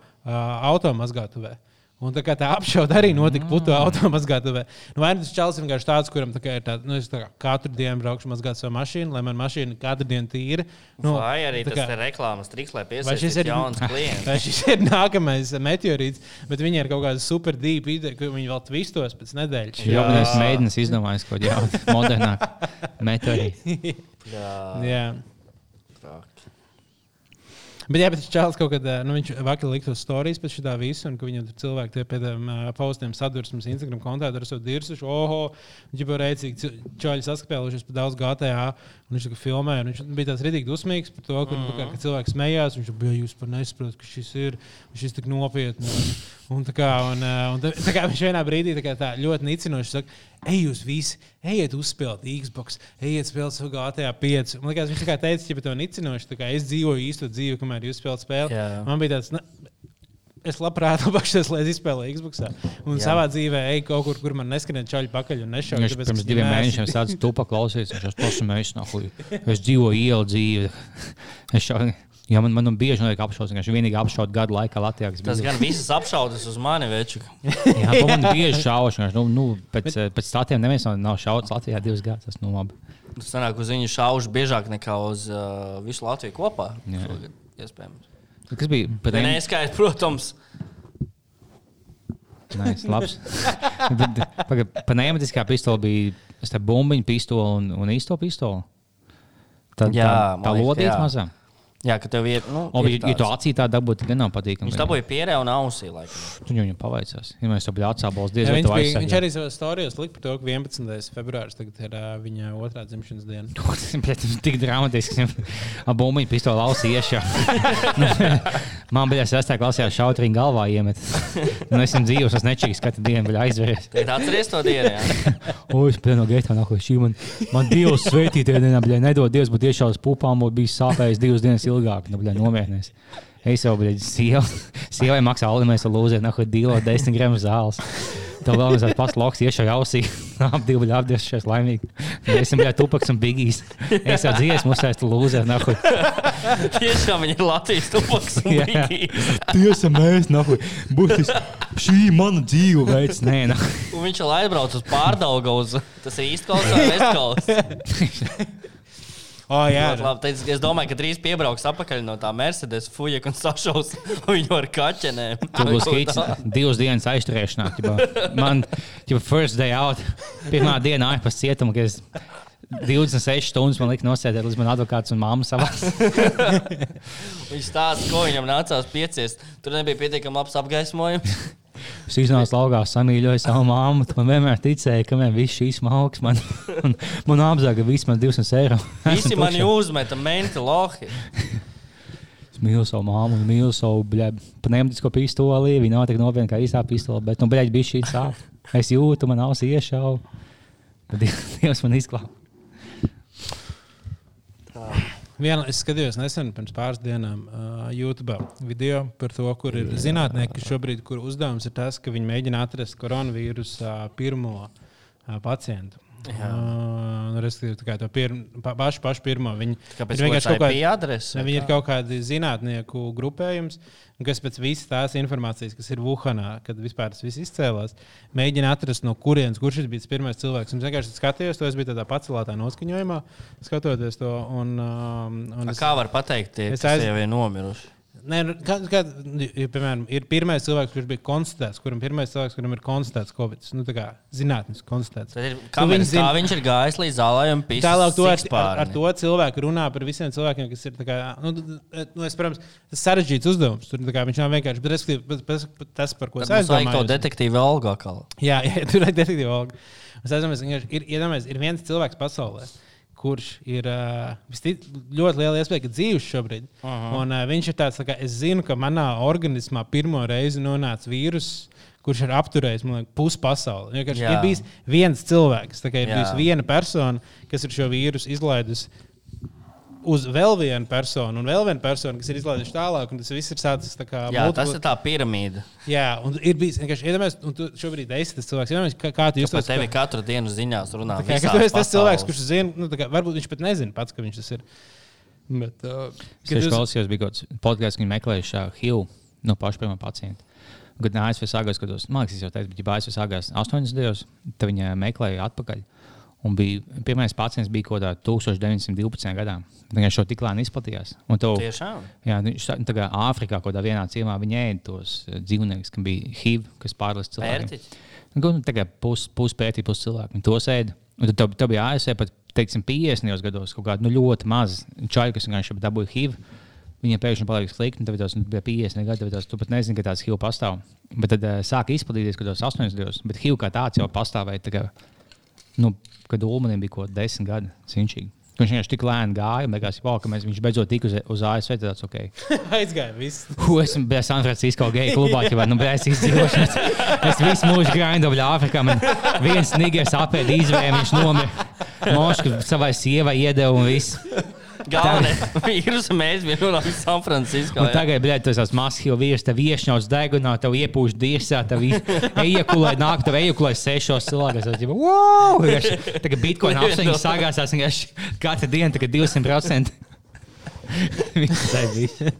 automazgātuvē. Un tā kā tā apšauda arī notika puto automazgātuvē. Nu, vai nu tas čels ir vienkārši tāds, kuram tā kā ir tāds, nu, es tā kā katru dienu braukšu mazgāt savu mašīnu, lai man mašīna katru dienu tīra. Nu, Vai arī tā tas kā- ir reklāmas triks, lai piesaistītu ir jauns klients? Vai šis ir nākamais meteorīts, bet viņi ir kaut kāda super dīva ideja, ka viņi vēl tvistos pēc nedēļas. Jā, tas mēģinās izdomāt kaut ko jaunu, modernāku metodi. Jā, Jā. Bet, jā, bet čēlis kaut kad, nu, viņš vakar lika tos stāstus pēc šī visa, un ka viņam tur cilvēki tie pēc tam postiem sadursmes Instagram kontā ar savu dirsu, oho, viņš jau rēcīgi čāļi saskapēlušies par daudz GTA, un viņš tā kā filmēja, un viņš bija tāds ridīgi dusmīgs par to, ka, mm. kā, ka cilvēki smējās, viņš bija, jūs par nesaprotat, ka šis ir, šis tik nopietni. Un, un, tā kā, un, ā, un tā, kā viņš vienā brīdī tā tā ļoti nicinoši saka, ej, jūs visi, ejiet uzspēlēt Xbox, ejiet spēlēt savu GTA 5. Man liekas, viņš tā teica, ja to nicinoši, kā es dzīvoju īsto dzīvi, kamēr jūs spēlējat spēli. Jā. Man bija tāds, nu, es labprāt apakšos, lai es izspēlēju Xbox. Un Jā. Jā. savā dzīvē eju kaut kur, kur man neskanē čaļi pakaļ un nešauju. Viņš pirms diviem mēnešiem sācis tupa klausīties. Viņš jau pasmējis, nahuj. Es dzīvoju ielu dzīvi. Jā, man, man bieži notiek apšaudas. Viņš vienīgi apšauda gadu laikā Latvijā. Tas bija- gan visas apšaudas uz mani, veču. Jā, man bieži šauši. Nu, nu, pēc, pēc statiem neviens no- nav šauts Latvijā divas gadus. Tas nu labi. Tas sanāk, uz viņu šaušu biežāk nekā uz uh, visu Latviju kopā. Jā. Šogad, Iespējams. Kas bija? Pat Ja Neskaidrs, protams. Nē, tas labs. Par neematiskā pistoli bija tā bumbiņa pistole un, un īsto pistoli. Tā, Jā, tā, tā ka jā. mazā. Jā, ka tev ir. Nu, O, ir ja, ja tu acī tā dabūtu, gan nav patīkami. Viņš dabūja pierē un ausī. Laikam. Tu viņam pavaicās. Ja mēs to bijām atsābols diez Jā, vai viņš, bija, viņš arī savā stāstījā lika par to, ka 11. februāris tagad ir uh, viņa otrā dzimšanas diena. Tas ir tik dramatiski. Ar bumbiņu pistoli ausī iešā. Man bija sestā klasē šautrīgi galvā iemet. Nu, esmu dzīvos, es nečīgs katru dienu, bet aizveries. Tad atceries to dienu. O, es tam gaitā nāku šī man. Man Dievs sveitītajā dienā, bļā, nedod Dievs, bet iešā uz pupām, bijis sāpējis divas dienas ilgāk. Nu, bļā, nomierinies. Es jau, bļā, sieva, sievai maksā alimēs ar lūzē, nahu dīlo 10 gramu zāles. Tev vēl viens pats loks iešā ausī. Ap divu bļā apdieršies laimīgi. Es esmu bļā tupaks un bigīs. Es jau dziesmu uzsēstu lūzē, nahu. Tiešām viņa ir Latvijas tupaks. un Jā. bigijs. Tiesa mēs, nahu. Būtis, šī mana dzīve veids. Nē, nahu. Un viņš jau aizbrauca uz pārdaugu. Uz... Tas ir īsti kaut kas tāds. O, jā, Labi, teic, es domāju, ka drīz piebrauks atpakaļ no tā Mercedes fuja un sašaus viņu ar kaķenēm. Tur būs kīts divas dienas aizturēšanā. ķipa. Man, jau first day out, pirmā diena ārpus cietuma, kad es 26 stundas man lika nosēdēt, līdz man advokāts un māma savā. Viņš stāsta, ko viņam nācās piecies. Tur nebija pietiekami labs apgaismojums. Es iznācu laukā, samīļoju savu māmu. Man vienmēr ticēja, ka man viss šīs malks, man, man, man apzaga vismaz 200 eiro. Visi mani uzmeta menti lohi. Es mīlu savu māmu, mīlu savu pneumatisko pistoli. Viņa nav tik nopietna kā īstā pistole, bet, nu, bļaļ, bija šī sāp. Es jūtu, man ausī iešauju. Bet Dievs man izglāba. Viena, es skatījos nesen, pirms pāris dienām, uh, YouTube video par to, kur ir zinātnieki šobrīd, kur uzdevums ir tas, ka viņi mēģina atrast koronavīrusu uh, pirmo uh, pacientu. Uh, respektīvi, tā kā to pir, pa, pašu, pašu pirmo. Viņi, Kāpēc ir vienkārši kaut adrese? Ne, viņi ir kaut kādi zinātnieku grupējums, kas pēc visas tās informācijas, kas ir Wuhanā, kad vispār tas viss izcēlās, mēģina atrast, no kurienes kurš ir bijis pirmais cilvēks. Es vienkārši skatījos, to es biju tādā pacelātā noskaņojumā, skatoties to. Un, um, un A, Kā var pateikt, tie Es aiz- jau ir nomiruši? Nē, nu, kā, kā, ja, piemēram, ir pirmais cilvēks, kurš bija konstatēts, kuram pirmais cilvēks, kuram ir konstatēts Covid. Nu, tā kā zinātnīs konstatēts. Tad ir, Nu, kameras, viņi zina- kā viņš ir gājis līdz zālē un pīcis. Tālāk to ar, ar, ar to cilvēku runā par visiem cilvēkiem, kas ir. Kā, nu, nu, es, protams, tas sarežģīts uzdevums. Tur kā, viņš nav vienkārši bet, respektīvi, bet, bet, tas, par ko es mums vajag to aizdomājos. detektīvu algu atkal. Jā, jā tur ir detektīva alga. Es aizdomājos, ka ir, ir viens cilvēks pasaulē, kurš ir uh, ļoti liela iespēja, ka dzīves šobrīd. -huh. Un, uh, viņš ir tāds, tā kā, es zinu, ka manā organismā pirmo reizi nonāca vīruss. Kurš ir apturējis pusi pasauli? Ir bijis viens cilvēks, ir Jā. bijusi viena persona, kas ir šo vīrusu izlaidusi uz vēl vienu personu, un vēl viena persona, kas ir izlaidusi tālāk, un tas viss ir sācis tā kā Jā, multipli- tas ir tā piramīda. Jā, un ir bijis vienkārši iedomājies, un tu šobrīd esi tas cilvēks. Iedomājies, kā, kā tu Jūs jūties. par tevi katru dienu ziņās runā. kā, ka tu esi tas cilvēks, kurš zina, nu, tā kā, varbūt viņš pat nezina pats, ka viņš tas ir. Bet, uh, Es tieši klausījos, bija kaut kāds podkāsts, viņi meklējuši HIV no paša pirmā pacienta. Kad ASV sākās, kad tos, es jau teicu, bet ja ASV sākās 80. tad viņi meklēja atpakaļ. Un bija, pirmais pacients bija kaut kādā 1912. gadā. Viņai šo tik lēni izplatījās. Un to, Tiešām. Jā, viņš tā- tā kā Āfrikā, kaut kādā vienā ciemā, viņi ēda tos eh, dzīvniekus, kam bija HIV, kas pārlaiž cilvēkiem. Pērtiķi? Nu, tā kā pusi pus pētī, pusi cilvēki. Tos ēda. Un tad tā bija ASV pat, teiksim, 50. gados kaut kāda nu, ļoti maza čaļa, kas vienkārši dabūja HIV. Viņiem pēkšņi palika slikti, un tad tos, nu, bija 50 gadi, tad tu pat nezini, ka tāds HIV pastāv. Bet tad uh, sāka izplatīties, kad tos 80 gados, bet HIV kā tāds jau pastāvēja. Tā kā, nu, kad Ulmanim bija kaut kādi 10 gadi, cinčīgi. Viņš vienkārši tik lēni gāja, un beigās jau ka mēs, viņš beidzot tika uz, uz ASV. Tāds, okay. aizgāja viss. Hu, esmu bijis San Francisco geju klubā, jau nu, bez izdzīvošanas. Es visu mūžu grindu vēl Āfrikā. Man viens nigers apēda izvēli, viņš nomira. Moška savai sievai iedeva un viss. Galvenais vīrusu mēs bijām nonākuši San Francisco. Un jā. tagad, bļaļ, tas ir masīvs vīrs, tev viešņaus degunā, tev iepūš dirsā, tev ejakulē, nāk, tev ejakulē sešos cilvēkus. Tas ir, wow! Vienkārši Tagad bitkoina apziņas sagāsās, vienkārši katru dienu tagad 200%. Viss tā bija.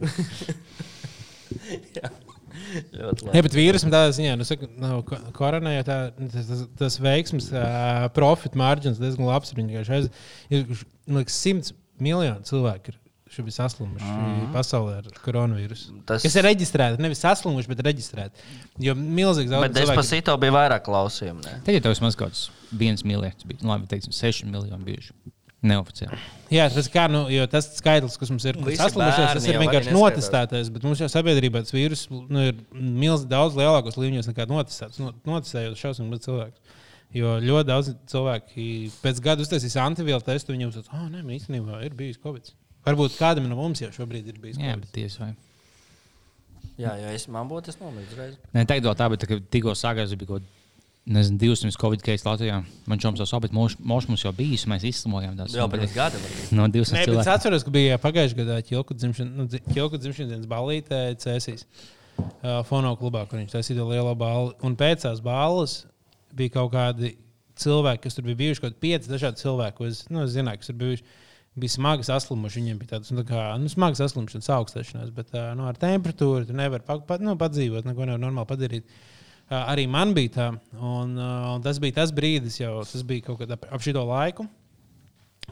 Ļoti labi. Jā, bet vīrusam tādā ziņā, nu, saka, nav ko- koronā jau tā, tas, tas, tas veiksmes, uh, profit margins diezgan labs. ir. Viņi vienkārši aiz- ir man liekas, simts miljonu cilvēku ir šobrīd saslimuši uh -huh. pasaulē ar koronavīrusu. Tas-. Kas ir reģistrēti, nevis saslimuši, bet reģistrēti. Jo milzīgs Bet daudz cilvēku. Despacito bija vairāk klausījumu. ne? Tad, ja tev vismaz kaut kāds viens miljards bija, nu, labi, teiksim, seši miljoni bijuši. Neoficiāli. Jā, tas, kā, nu, jo tas skaitlis, kas mums ir saslimušies, tas ir jau vienkārši notestētais. Bet mums jau sabiedrībā tas vīrus nu, ir milzīgi daudz lielākos līmeņos nekā notestēts. No- Notestējot šausmīgi daudz cilvēku. Jo ļoti daudz cilvēku pēc gada uztaisīs antivielu testu, viņiem uzsver, ah, nē, man īstenībā ir bijis Covid. Varbūt kādam no mums jau šobrīd ir bijis Jā, Covid. bet tiesa. Jā, ja es man būtu, es nomirtu uzreiz. Nē, tā, bet tā, ka tikko sākās, bija kaut kāda. Nezinu, 200 covid cases Latvijā. Man šoms jau sāp, bet mūžs mums jau bija, mēs izslimojām. tās- Jā, pirms gada varbūt. No 200 Nē, bet es atceros, ka bija pagājušajā gadā ķilku dzimšanas, nu, ķilku dzimšanas dienas ballītē Cēsīs. Uh, Fono klubā, kur viņš taisīja to lielo balvu. Un pēc tās balvas bija kaut kādi cilvēki, kas tur bija bijuši, kaut kādi pieci dažādi cilvēki, ko es, nu, zināju, kas tur bijuši. Bija smagi saslimuši. Viņiem bija tādas nu, tā kā, nu, smagas saslimšanas, augstēšanās, bet uh, nu, ar temperatūru tu nevari pa, pa, nu, padzīvot, neko nevar normāli padarīt. Uh, arī man bija tā, un, uh, un tas bija tas brīdis, jau tas bija kaut kad ap, ap šito laiku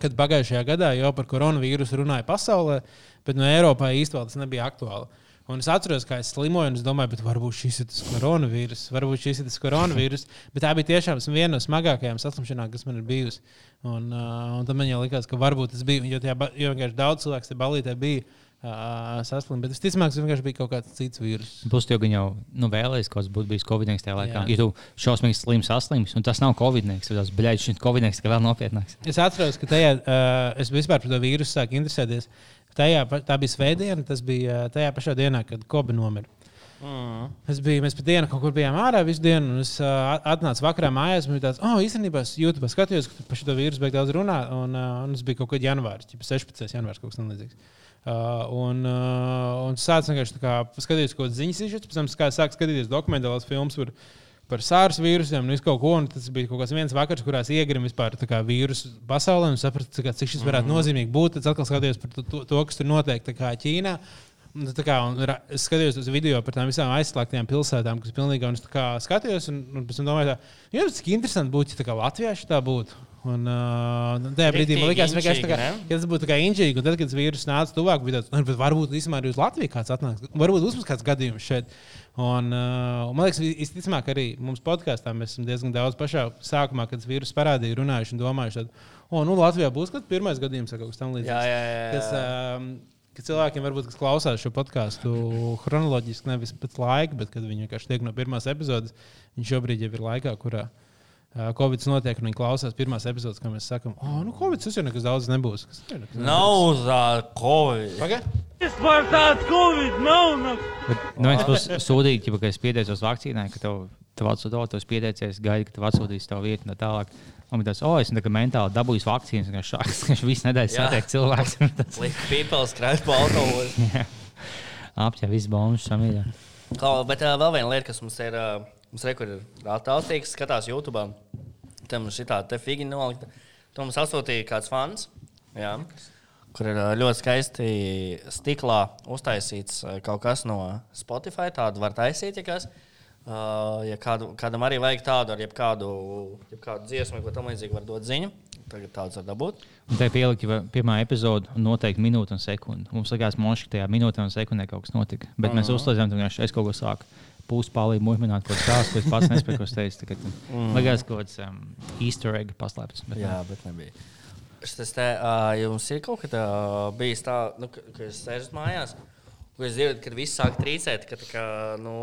kad pagājušajā gadā jau par koronavīrusu runāja pasaulē, bet no Eiropā īstenībā tas nebija aktuāli. Un es atceros, kā es slimoju, un es domāju, bet varbūt šis ir tas koronavīrus, varbūt šis ir tas koronavīrus. Bet tā bija tiešām viena no smagākajām saslimšanām, kas man ir bijusi. Un, uh, un tad man jau likās, ka varbūt tas bija, jo, tajā, jo vienkārši daudz cilvēku tajā balītē bija uh, saslimuši. Bet visticamāk, tas vienkārši bija kaut kāds cits vīrus. Plus, jau gan jau nu, vēlējies, ka tas būtu bijis Covid tajā laikā. Jā. Ja tu šausmīgi slims saslims, un tas nav Covid, tad tas bļaigi šis Covid ir vēl nopietnāks. Es atceros, ka tajā, uh, es vispār par to vīrusu sāku interesēties. Tajā, tā bija svētdiena, tas bija tajā pašā dienā, kad Kobe nomira. Mm. Es biju, mēs pat dienu kaut kur bijām ārā visu dienu, un es uh, atnācu vakarā mājās. Man bija tāds, oh, īstenībā es YouTube skatījos, ka par šo vīrusu beig daudz runā, un, uh, un es biju kaut kad janvārs, ķipa 16. janvārs, kaut kas tamlīdzīgs. Uh, un uh, un sācis vienkārši skatīties kādas ziņas, izšķirts, pēc tam kā sāku skatīties dokumentālās filmas par, par sārs vīrusiem un visu kaut ko. Un tas bija kaut kāds viens vakars, kurās iegrim vispār tā kā vīrusu pasaulē un sapratu, kā, cik šis varētu nozīmīgi būt. Tad atkal skatījos par to, to, to kas tur notiek kā Ķīnā. Un Kā, un es skatījos uz video par tām visām aizslēgtajām pilsētām, kas pilnīgi un es kā skatījos. Un, un pēc tam domāju, tā, jums cik interesanti būtu, ja Latvijā šī tā būtu. Un, uh, tajā brīdī man ne? ja tas būtu kā inčīgi. Un tad, kad vīrus nāca tuvāk, bija tāds, "Nu, bet varbūt īstenībā arī uz Latviju kāds atnāks. Varbūt būs mums kāds gadījums šeit. Un, uh, man liekas, visticamāk, arī mums podkāstā mēs esam diezgan daudz pašā sākumā, kad vīrus parādīja, runājuši un domājuši, o, nu, Latvijā būs kāds pirmais gadījums kas tamlīdzīgs. Jā, jā, jā, jā. Kas, um, ka cilvēkiem, varbūt, kas klausās šo podkāstu chronoloģiski, nevis pēc laika, bet kad viņi vienkārši tiek no pirmās epizodes, viņi šobrīd jau ir laikā, kurā uh, Covid notiek, un viņi klausās pirmās epizodes, kā mēs sakām, oh, nu, Covid tas jau nekas daudz nebūs. Nekas Nav tā Covid. Pagaid. Vispār tāds Covid nav! nav. Bet, no vienas puses, sūdīgi, ja, ka es pieteicos vakcīnai, ka tev, tev atsūtot, tu pieteicies, gaidi, ka tev atsūtīs tavu vietu un tā tālāk. Un tas, oh, es esmu mentāli dabūjis vakcīnas, un šāds, ka viņš visu nedēļu satiek cilvēks. Tas- Likt pīpels skrēt pa autobusu. Apķer visu bombas samīļā. Klau, bet uh, vēl viena lieta, kas mums ir, uh, mums re, kur ir attēlīgs, skatās YouTube. Tam šī tāda figūra nolikta. To mums atsūtīja kāds fans, jā, kur ir ļoti skaisti stiklā uztaisīts kaut kas no Spotify. Tādu var taisīt, ja kas. Uh, ja kādu, kādam arī vajag tādu, ar jebkādu, jebkādu dziesmu, ko tam līdzīgi var dot ziņu, tagad tāds var dabūt. Un te pielika jau pirmā epizode, noteikti minūte un sekunde. Mums likās, ka tajā minūtē un sekundē kaut kas notika. Bet uh -huh. mēs uzslēdzām, ka es kaut ko sāku pūst pāri mūžināt, ko stāstu, ko es pats nespēju, es teicu. Tagad, mm. Likās, ka kaut kāds um, easter egg paslēpts. Bet, Jā, bet nebija. Tas te uh, jums ir kaut kas tāds bijis, tā, nu, ka, ka jūs sēžat mājās, un jūs dzirdat, kad viss sāk trīcēt, ka tā kā, nu,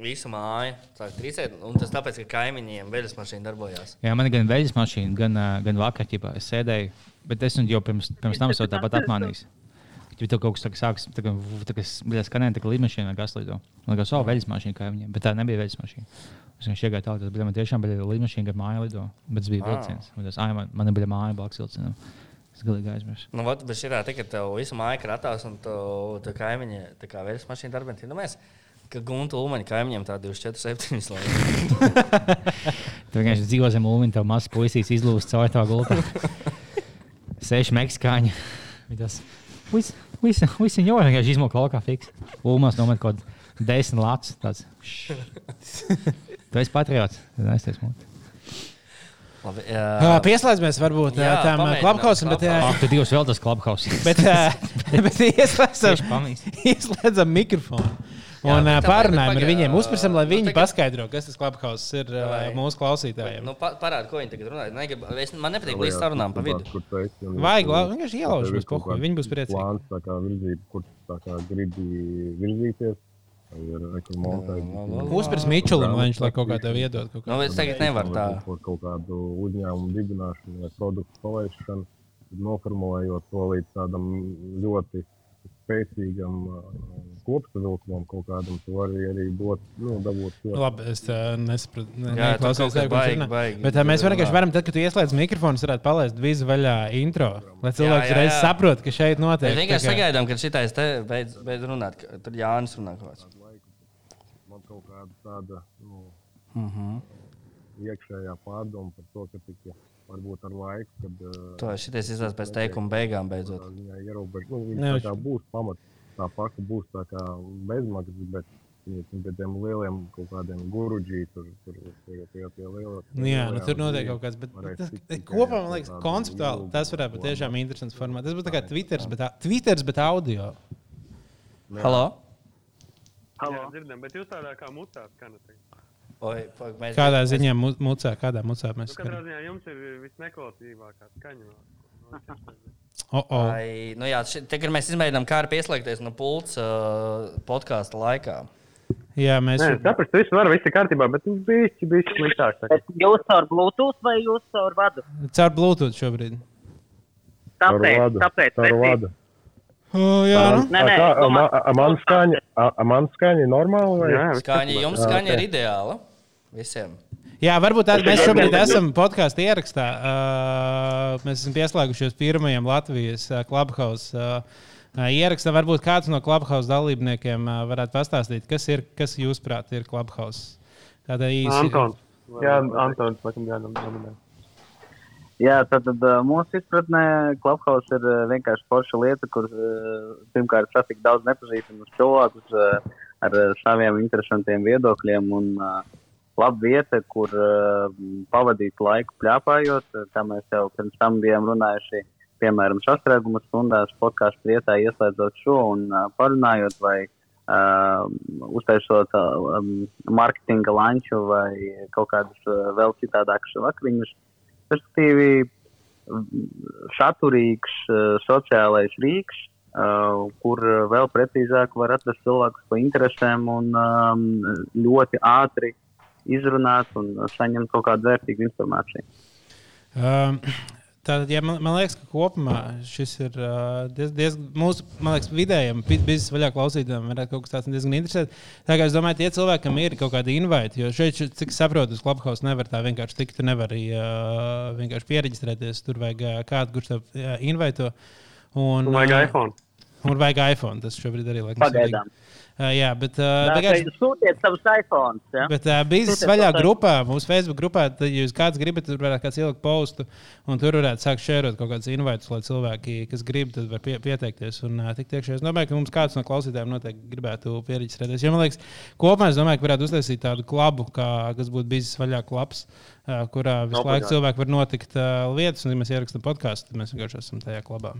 visa māja sāk trīcēt. Un tas tāpēc, ka kaimiņiem veļas mašīna darbojās. Jā, man ir gan veļas mašīna, gan, uh, gan vakar, ķipā, es sēdēju, bet es jau pirms, pirms tam esmu tāpat apmānījis. Ja tur kaut kas tāds sāks, tā kā tā kā skanēja, tā kā līdmašīna gas lido. Man liekas, oh, veļas mašīna kā viņiem, bet tā nebija veļas mašīna. Es vienkārši iegāju tālāk, tas bija man tiešām bija līdmašīna, kad māja lido, bet tas bija vilciens. Un Tas, ai, man, man bija māja blakus vilcienam. Es galīgi aizmirsu. Nu, vat, bet šī tā, ka tev visu māju kratās, un tu, tu kaimiņi, tā kā veļas mašīna darbā, tad mēs, ka gunta ulmaņa kaimiņiem tā 24, 7 lai. Tu vienkārši dzīvo zem ūdeņa, tev mazs puisīs izlūst caur tā gultā. Seši meksikāņi. Viņi Viss viņa jau vienkārši izmok laukā fiks. Ulmās nomet kaut desmit lats. Tāds. Tu esi patriots. Tad es teicu, mūt. Labi, Uh, jā, pieslēdzamies varbūt Jā, jā, tam klubhausam, bet, uh, Ah, tu divus vēl tas klubhaus. bet, uh, bet ieslēdzam, ieslēdzam mikrofonu. Jā, Un uh, tā pārunājam ar viņiem, ā, uzprasim, lai nu, viņi tagad- paskaidro, kas tas klubhaus ir Vai. mūsu klausītājiem. nu, pa, parādi, ko viņi tagad runā. Negribu, es, man nepatīk līdz sarunām pa vidu. Vajag lau- vienkārši ielaužam tev ir uz kaut pohuju, kāds viņi būs priecīgi. Plāns, tā kā virzīt, kur tā kā gribi virzīties. Uzpras Mičelim, lai viņš lai kaut kā tev iedod. Kaut kā. Nu, es tagad nevaru tā. Kaut kādu uzņēmumu dibināšanu vai produktu palaišanu, noformulējot to līdz tādam ļoti spēcīgam uh, kopsavilkumam kaut kādam, tu vari arī dot, nu, dabūt to. Labi, es uh, nesapratu. Ne, Jā, ko viņš baigi, baigi Bet uh, mēs runā. vienkārši varam, tad, kad tu ieslēdz mikrofonu, varētu palaist visu vaļā intro. Lai cilvēks jā, reiz jā. saprot, ka šeit notiek. Mēs tā vienkārši kā- sagaidām, kad šitais te beidz, beidz runāt. ka Tur Jānis runā kaut kāds. Man kaut kāda tāda nu, Mhm. iekšējā pārdoma par to, ka tika varbūt ar laiku, kad uh, To šitais izlaiž pēc teikuma beigām beidzot. tā ziņā ierobežot. Nu, tā viņš- kā būs pamats, tā paka būs tā kā bezmaksas, bet pie tiem lieliem kaut kādiem gurudžī tur, tur, tur pie liela. Nu Jā, nu, tur notiek kaut kas. Bet, tas, kopā man liekas, konceptuāli tas varētu būt tiešām interesants formāts. Tas būtu tā kā Twitter, bet, Twitters, bet audio. Halo? Jā, dzirdam, bet jūs tādā kā mutā skanat. Oi, pag, mēs, Kādā ziņā mu- mucā, kādā mucā mēs Nu, katrā skatāmies? ziņā jums ir visneklausīgākā skaņa. Oh, oh. Ai, nu jā, ši- te, kad mēs izmēģinām, kā arī pieslēgties no pults uh, podkāstu laikā. Jā, mēs Nē, es saprotu, viss var, viss ir kārtībā, bet viņš bija bijis sliktāk. jūs caur Bluetooth vai jūs caur vadu? caur Bluetooth šobrīd. Tāpēc, tāpēc Tā ir es- vada. Oh, jā, nu. Nē, nē, tā, nu, a, man- skaņa, man skaņa ir normāla vai? Jā, Skaņa, jums skaņa ir ideāla. Visiem. Jā, varbūt tā, mēs šobrīd esam podkāstu ierakstā. Uh, mēs esam pieslēgušies pirmajam Latvijas uh, Clubhouse uh, uh, ierakstam. Varbūt kāds no Clubhouse dalībniekiem uh, varētu pastāstīt, kas ir, kas jūsuprāt ir Clubhouse. Tāda īsa. Antons. Jā, Antons, laikam, jānominē. Jā, tad, tad mūsu izpratnē Clubhouse ir vienkārši forša lieta, kur pirmkārt satikt daudz nepazīstamus cilvēkus ar saviem interesantiem viedokļiem un ā, laba vieta, kur ā, pavadīt laiku pļāpājot, ā, kā mēs jau pirms tam bijām runājuši. Piemēram, sastrēguma stundās podkāstu vietā ieslēdzot šo un uh, parunājot vai uh, uztaisot uh, marketinga lanču vai kaut kādus uh, vēl citādākus vakariņus. Respektīvi, saturīgs uh, sociālais rīks, uh, kur uh, vēl precīzāk var atrast cilvēkus pa interesēm un um, ļoti ātri izrunāt un saņemt kaut kādu vērtīgu informāciju. Um, Tātad, ja man, man liekas, ka kopumā šis ir uh, diezgan, diez, mūsu man liekas, vidējiem biznesa vaļā klausītājiem, varētu kaut kas tāds diezgan interesants. Tā kā es domāju, tie cilvēki, kam ir kaut kāda invite, jo šeit, cik saprotu, uz Clubhouse nevar tā vienkārši tikt, tu nevar arī uh, vienkārši pieregistrēties. Tur vajag uh, kādu, kurš tev uh, invito. Un, Vajag uh, iPhone. Un vajag iPhone. Tas šobrīd arī laikam Pagaidām. svarīgi. Uh, jā, bet uh, vienkārši- kā sūtiet savus iPhones. Ja? Bet uh, biznesa vaļā grupā, mūsu Facebook grupā, tad, jūs kāds gribat, tur varētu kāds ielikt postu, un tur varētu sākt šērot kaut kādus invitus, lai cilvēki, kas grib, tad var pie, pieteikties. Un uh, tik tiekšā es domāju, ka mums kāds no klausītājiem noteikti gribētu pieregistrēties. Jo man liekas, kopumā es domāju, ka varētu uztaisīt tādu klubu, kā, kas būtu biznesa vaļā klubs, uh, kurā visu laiku Obligāti. cilvēki var notikt uh, lietas, un, ja mēs ierakstām podkāstu, tad mēs vienkārši esam tajā klubā.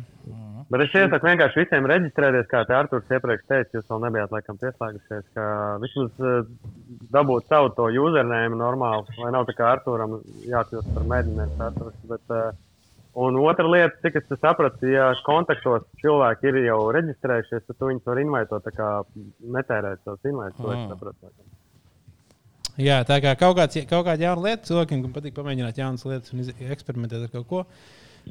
Bet es iesaku vienkārši visiem reģistrēties, kā te Arthurs iepriekš teica, jūs vēl nebijāt laikam pieslēgušies, ka vismaz eh, dabūt savu to username normāli, lai nav tā kā Arturam jākļūst par mēģinājumu Arturs. Bet, eh, un otra lieta, cik es te sapratu, ja kontaktos cilvēki ir jau reģistrējušies, tad viņus var invitēt, tā kā netērēt savus es Mm. Jā, tā kā kaut, kāds, kaut kāda jauna lieta, cilvēkiem, kam patīk pamēģināt jaunas lietas un eksperimentēt ar kaut ko,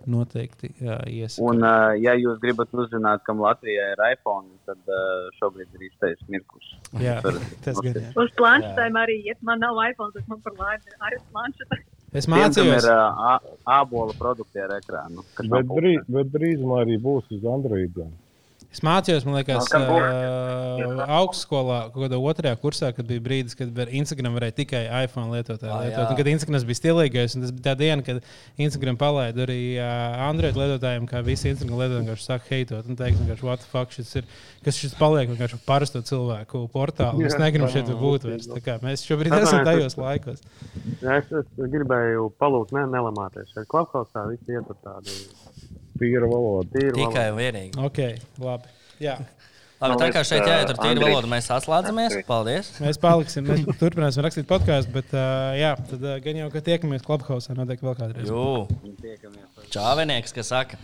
noteikti iesaku. Un, uh, ja jūs gribat uzzināt, kam Latvijā ir iPhone, tad uh, šobrīd ir īstais mirklis. Jā, tas gan jā. Uz planšetēm arī, ja man nav iPhone, tas man par laimi ir arī planšetē. Es mācījos, ir uh, ābola produkti ar ekrānu. Bet, drīz, bet drīzumā arī būs uz Android. Es mācījos, man liekas, būs. uh, augstskolā, kaut kādā otrajā kursā, kad bija brīdis, kad var Instagram varēja tikai iPhone lietotāji Ah, lietot. Un, kad Instagram bija stilīgais, un tas bija tā diena, kad Instagram palaida arī uh, Android lietotājiem, kā visi Instagram lietotāji vienkārši saka heitot un teikt, vienkārši, what the fuck šis ir, kas šis paliek vienkārši parasto cilvēku portālu. Mēs negribam šeit būt vairs. Tā kā Mēs šobrīd Tas esam tajos laikos. Ja es, es gribēju palūgt, ne, nelamāties. Šeit klubhausā visi iet uz tādu Tīra valoda. tīru Tikai valodu. un vienīgi. Ok, labi. Jā. Labi, tā kā šeit jāiet ar ā, tīru valodu, mēs atslēdzamies. Paldies! Mēs paliksim, mēs turpināsim rakstīt podkāstu, bet uh, jā, tad uh, gan jau, ka tiekamies Clubhouse, noteikti vēl kādreiz. Jū, čāvenieks, kas saka,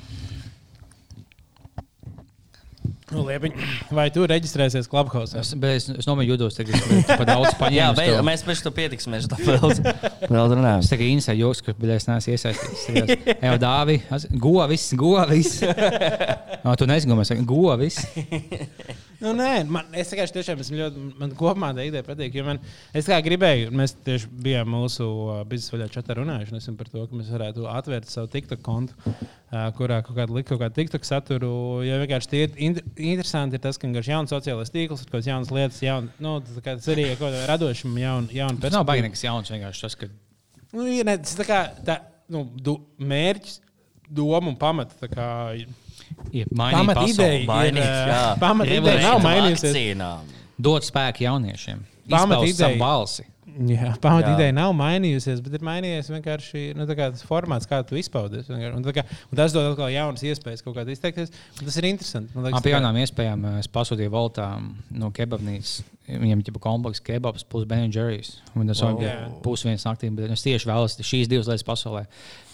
Nu, Liepiņ, vai tu reģistrēsies Clubhouse? Es, es, es nomēģinu jūtos, ka es par daudz jā, paņēmu. bet, mēs pēc tam pietiksimies, tā vēl, vēl runājam. Es tikai insēju joks, ka bija es neesmu iesaistīts. Jā, Dāvi, govis, govis. No, tu nezini, ko mēs sakām. Govis. Nu, nē, man, es vienkārši tiešām esmu ļoti, man kopumā tā ideja patīk. Man, es kā gribēju, mēs tieši bijām mūsu uh, biznesa vaļā čatā runājuši par to, ka mēs varētu atvērt savu TikTok kontu, uh, kurā kaut kāda likt kaut kādu TikTok saturu. Jo vienkārši tie ir in, interesanti ir tas, ka vienkārši jauns sociālais tīkls, ir kaut kādas jaunas lietas, jaun, nu, kā tas arī ir kaut kāda radošuma, jauna, jauna Tas nav baigi nekas jauns. Vienkārši tas, ka Nu, ir, ne, tas tā kā tā, nu, du, mērķis, doma un pamata. Pamat ideja ir, pamat ideja nav mainījusies. Dot spēku jauniešiem. Pamat ideja. balsi. Jā, pamat ideja nav mainījusies, bet ir mainījies vienkārši nu, tā kā tas formāts, kā tu izpaudies. vienkārši. Un, tā kā, un tas dod atkal jaunas iespējas kaut kādā izteikties. Tas ir interesanti. Man liekas, pie jaunām iespējām eh, es pasūtīju Voltā no kebabnīcas. Viņam ir komplekss kebabs plus Ben Jerry's. Un tas jau būs viens naktī, bet es tieši vēlos šīs divas lietas pasaulē.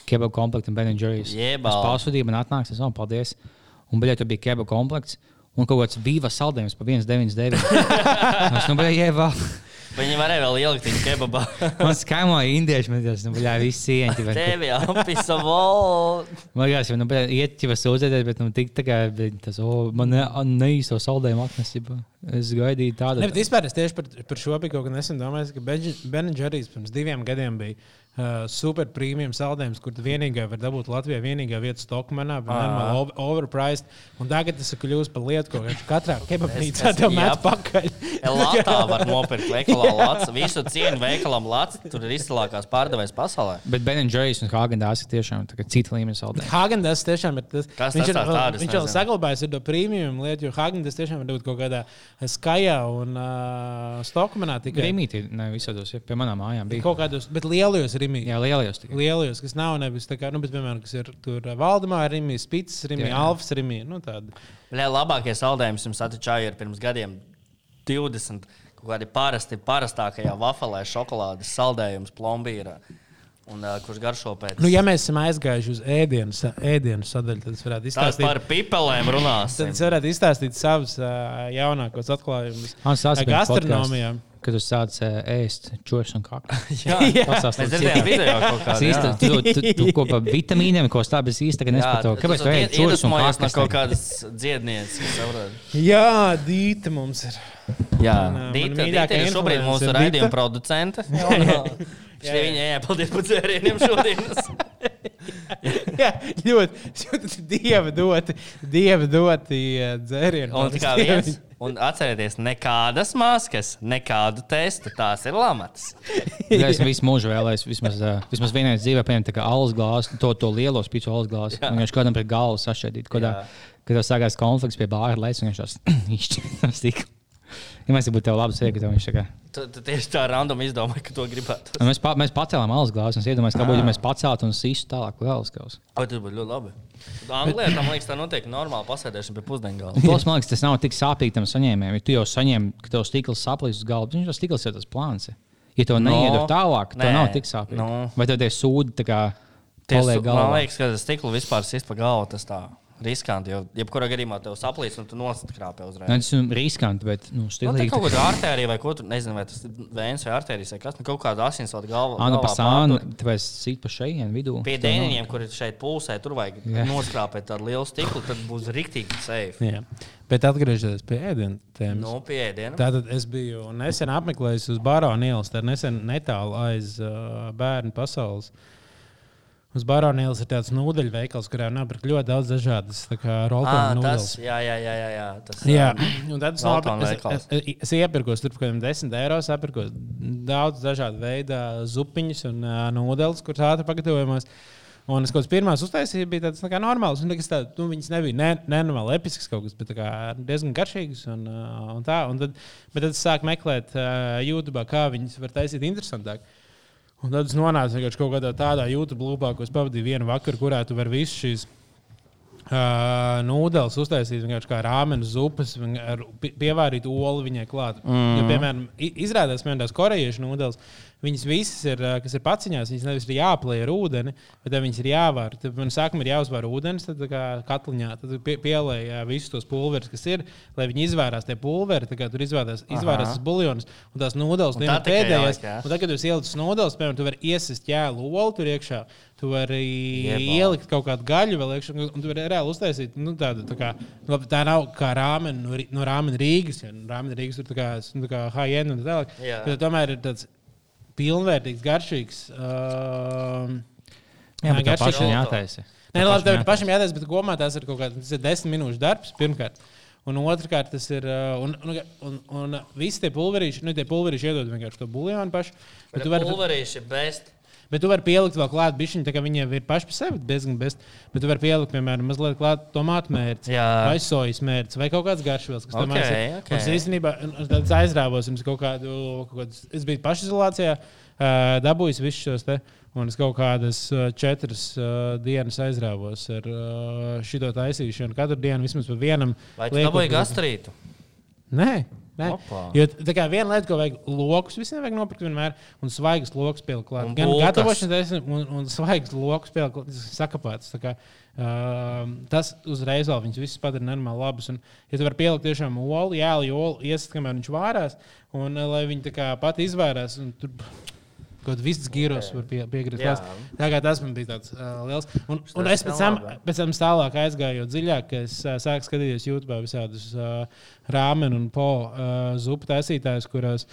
Kebab komplekts un Ben Jerry's. Jebal. Es pasūtīju, man atnāks, es saku, paldies. Un bija tur bija kebab komplekts. Un kaut kāds vīva saldējums par 1,99. es nu biju jēvā. Viņi varēja vēl ielikt viņu kebabā. Man skaimoja indieši, man tas, nu, bļā, visi ieņķi. bet- Tevi apisa vol. Man liekas, nu, bet iet jau sūdzēties, bet nu, tik tā kā tas, o, man ne, neīsto saldējumu atnes. ģipa. Es gaidīju tādu. Ne, bet vispār es tieši par, par šo biju kaut kad nesen domājis, ka Benedžerijs pirms diviem gadiem bija uh, super prēmijas saldējums, kur tu vienīgā var dabūt Latvijā vienīgā vieta stokmanā, bet normāli over- overpriced. Un tagad tas ir kļuvis par lietu, ko katrā kebabnīcā tev met pakaļ. Latā var nopirkt veikalā lats. Visu cienu veikalam lats. Tur ir izcilākās pārdevējs pasaulē. Bet Ben Jerry's un Hāgendās ir tiešām cita līmeņa saldējumi. Hagendas tiešām ir tas, Kas viņš tas ir, tādas, viņš jau ir to prēmiju lietu, jo Hagendas tiešām ir būt kaut kādā skajā un uh, stokmanā tikai. Rīmīti, ne visādos, ja pie manām mājām bija. Kaut kādos, bet lielajos rīmī. Jā, lielajos tikai. Lielajos, kas nav nevis tā kā, nu, bet, piemēram, kas ir tur Valdemā, Rīmī, Spits, Rīmī, Jā. Alfas, Rīmī. Nu, tādi. Lai labākie saldējumi jums atčāja ir pirms gadiem 20. Kaut kādi parasti, parastākajā wafelē šokolādes saldējums plombīra. Un, uh, kurš garšo pēc Nu, ja mēs esam aizgājuši uz ēdienu, sa- ēdienu sadaļu, tad es varētu Tās izstāstīt. par pipelēm runās. Tad es varētu izstāstīt savus uh, jaunākos atklājumus par gastronomijā. Kad tu sāc ē, ēst čūsku un kaklu. Jā, kādu. īsti jā. tu, tu, tu kopā ar vitamīniem, ko stāv, es īsti tagad nesaprotu. Kāpēc tu ēd čūsku un no kaklu? kaut kādas dziednieces? Jā, Dīta mums ir. Jā, Dīta, Dīta ir šobrīd mūsu raidījuma producente. Šī viņa jāpaldies par dzērieniem šodienas. Jā, ļoti, ļoti dieva doti, dieva doti eh, dzērieni. Un kā viens. Un atcerieties, nekādas maskas, nekādu testu. Tās ir lamatas. Esmu visu mūžu vēlējis. Vismaz, uh, vismaz vienā dzīvē paņemt tā kā alus glāzi, to, to lielo spīķu alus glāzi. Un viņš kādam pret galvu sašķēdīt. Kad tev sākās konflikts pie bāra un viņš tās izšķirt stīk. Ja mēs būtu tev labi sēdi, tad viņš. Tu, tu tieši tā random izdomāji, ka to gribētu. Un mēs, pa, mēs pacēlām alus glāzi, un es iedomājos, kā būtu, ja mēs paceltu un sīstu tālāk vēl alus glāzi. Vai tas būtu ļoti labi? Anglijā tam liekas, tā notiek normāli pasēdēšana pie pusdienu galda. Plus, man liekas, tas nav tik sāpīgi tam saņēmējam. Ja tu jau saņem, ka tev stikls saplīs uz galda, viņš jau stikls ir tas plāns. Ja to No. neiedod tālāk, tad Nē. nav tik sāpīgi. No. Vai tev tie sūdi tā kā paliek man galvā? liekas, ka stiklu vispār sist pa galvu. Riskanti. Jo, jebkurā gadījumā tev saplīs un tu noskrāpē uzreiz. Nu, Tas ir riskanti, bet nu, Nu, tā stilīgi. kaut kāda artērija vai ko tu nezini, vai tas ir vēns vai artērijas vai kas. Nu, kaut kāda asinsvada galva. Anu galvā pa sānu, tāpēc sīt pa šejienu vidū. Pie dēniņiem, kur ir šeit pulsē, tur vajag Jā. noskrāpēt tādu lielu stiklu, tad būs rīktīgi safe. Jā. Bet atgriežoties pie ēdienas tēmas. Nu, pie ēdiena. Tātad es biju nesen apmeklējis uz Barona ielas, tā ir nesen netālu aiz uh, bērnu pasaules. Uz Barona ielas ir tāds nūdeļu veikals, kurā nopirkt ļoti daudz dažādas Ah, roltonu tas, nūdeles. jā, jā, jā, jā, jā. Tas, Jā, un tad es, Roltonu nopir- es, es, es, iepirkos tur kaut kādiem 10 eiro. Es iepirkos daudz dažādu veidu zupiņas un uh, nūdeles, kuras ātri pagatavojamās. Un es kaut kādas pirmās uztaisīju, bija tādas tā normālas. Un, tā, tā, nu, viņas nebija ne, nenormāli episkas kaut kas, bet diezgan garšīgas. Un, uh, un tā, un tad, bet tad es sāku meklēt uh, YouTube, kā viņas var taisīt interesantāk. Un tad es nonācu kaut kādā tādā YouTube lūpā, ko es pavadīju vienu vakaru, kurā tu vari visas šīs uh, nūdeles uztaisīt vienkārši kā rāmenes zupas, viņ- ar pie- pievārītu olu viņai klāt. Mm jo, piemēram, izrādās, ka tās korejiešu nūdeles, viņas visas ir, kas ir paciņās, viņas nevis ir jāplēj ar ūdeni, bet viņas ir jāvār. Tad man sākumā ir jāuzvār ūdens, tad kā katliņā, pie, pielēj uh, visus tos pulverus, kas ir, lai viņi izvērās tie pulveri, tā kā tur izvērās, izvērās tas buļļons un tās nūdeles. Un tā ir pēdējais. Un tagad, kad jūs ielicat nūdeles, piemēram, tu vari iesist ķēlu olu tur iekšā. Tu vari Jebā. ielikt kaut kādu gaļu vēl iekšā, un tu vari reāli uztaisīt nu, tādu. Tā, kā, nu, labi, tā nav kā rāmena no, Rī- no rāmena Rīgas. Ja, nu, rāmena Rīgas tur tā kā, nu, tā kā high-end un tā tālāk. Tomēr ir tāds pilnvērtīgs, garšīgs. Um, Jā, bet garšīgs- pašam jātaisa. Nē, labi, tev pašam jātaisa, bet kopumā tās ir kaut kāds tas ir desmit minūšu darbs. Pirmkārt. Un otrkārt, tas ir. uh, Un, un, un, un, visi tie pulverīši, nu, tie pulverīši iedod vienkārši to buļļonu pašu. Bet Bet tu vari, pulverīši ir best. Bet tu vari pielikt vēl klāt, bišķiņu, tā kā viņiem ir paši par sevi diezgan best. Bet tu vari pielikt, piemēram, mazliet klāt tomātu mērci, Jā. vai sojas mērci, vai kaut kāds garšvielas, kas tam Ok, ir. ok. Un Es īstenībā aizrāvos, jums kaut kādu, kaut kādu, es biju pašizolācijā, dabūjis visus šos te. Un es kaut kādas četras uh, dienas aizrāvos ar uh, šo taisīšanu. Katru dienu vismaz pa vienam. Vai tu dabūji gastrītu? Nē. Jo tā kā viena lieta, ko vajag lokus, visiem vajag nopirkt vienmēr, un svaigas lokus pielikt klāt. Un Gan gatavošanas taisnība, un, un svaigas lokus pielikt klāt. Tas ir sakapāts. tā kā, Um, tas uzreiz vēl viņus visus padara nenormāli labus. Un, ja tu vari pielikt tiešām olu, jēli, olu, iesist, kamēr viņš vārās, un uh, lai viņi tā kā pati izvairās. un Tur kaut kāds viss gyros var pie, piekrist. Kā tas man bija tāds uh, liels. Un, un es pēc tam, pēc tam tālāk aizgāju dziļāk, es uh, sāku skatīties YouTube visādus uh, rāmenu un po uh, zupu taisītājus, kuros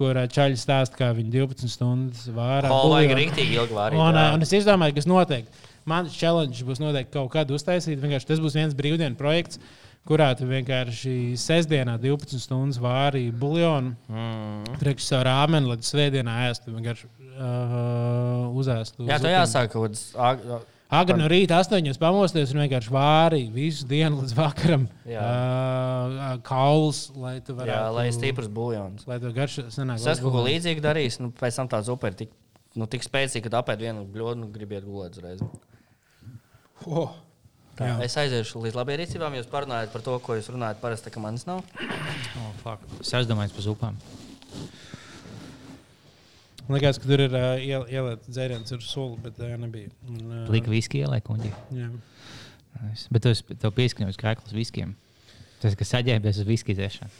kur uh, čaļi stāsta, kā viņi 12 stundas vārā. O, vajag rīktīgi ilgi vārīt. Un, uh, un es izdomāju, ka tas noteikti. Mans challenge būs noteikti kaut kad uztaisīt. Vienkārši Tas būs viens brīvdienu projekts, kurā tu vienkārši sestdienā 12 stundas vārīji buļļonu, Mm. priekš savu rāmeni, lai svētdienā ēstu. Vienkārši uh, uzēstu. Jā, tev jāsāk kaut kāds. ag- Agri no rīta astoņos pamosties un vienkārši vārīja visu dienu līdz vakaram. Jā. Uh, kauls, lai tu varētu. Jā, lai ir stiprs buļļons. Lai tu garš sanāk. Es esmu kaut ko līdzīgu darījis. Nu, pēc tam tā zupa ir tik, nu, tik spēcīga, ka apēd vienu bļodu un gribiet gulēt uzreiz. Oh. Tā, Jā. es aiziešu līdz labiem rīcībām. Jūs parunājat par to, ko jūs runājat parasti, ka manis nav. Oh, fuck. es aizdomājos par zupām. Man liekas, ka tur ir uh, ielikt dzēriens ar soli, bet uh, nebija. Un, uh, Plika viski ieliek kuņģi. Jā. Nice. Bet tu esi- tev pieskaņojas krēklis viskiem. Tas, kas saģērbies uz viski dzēšanu.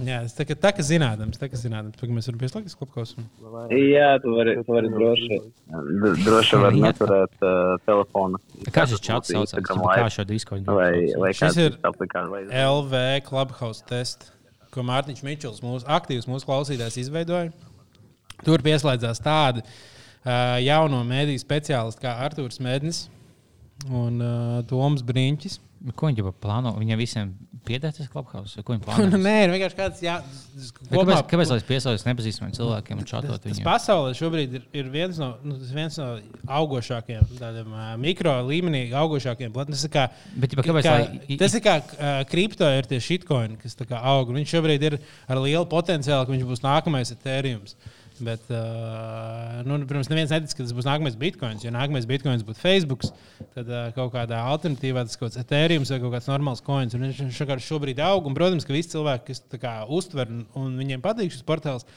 Jā, tas tā kā, tā, kā zināms, tā kā zināms, ka mēs varam pieslēgties klubkausam. Jā, tu vari, tu vari droši, droši var neturēt uh, telefonu. Kā šis čats saucās? Kā šo disku Vai, vai Šis ir LV Clubhouse test, ko Mārtiņš Mičels, mūsu aktīvs mūsu klausītājs, izveidoja. Tur pieslēdzās tādi uh, jauno mēdīju speciālisti kā Arthurs Mednis un uh, Toms Brīņķis. Ko viņi plāno? Viņiem visiem pieder tas klubhaus? Ko viņi Nu, plāno? nē, vienkārši kāds jā, Bet Kāpēc, kāpēc lai es piesaistos nepazīstamiem cilvēkiem un čatot Tas viņiem? pasaulē šobrīd ir, ir viens, no, nu, tas viens no augošākajiem, tādiem uh, mikro līmenī augošākiem. plat- Tas ir kā, Bet, ja kāpēc, kā, lai- tas ir kā uh, kripto, ir tie shitcoini, kas aug. Viņš šobrīd ir ar lielu potenciālu, ka viņš būs nākamais Ethereum. Bet, uh, nu, protams, neviens netic, ka tas būs nākamais bitkoins. Ja nākamais bitkoins būtu Facebook, tad uh, kaut kādā alternatīvā tas kaut kāds Ethereum vai kaut kāds normāls coins. Un viņš šobrīd aug. Un, protams, ka visi cilvēki, kas kā uztver un, un viņiem patīk šis portāls,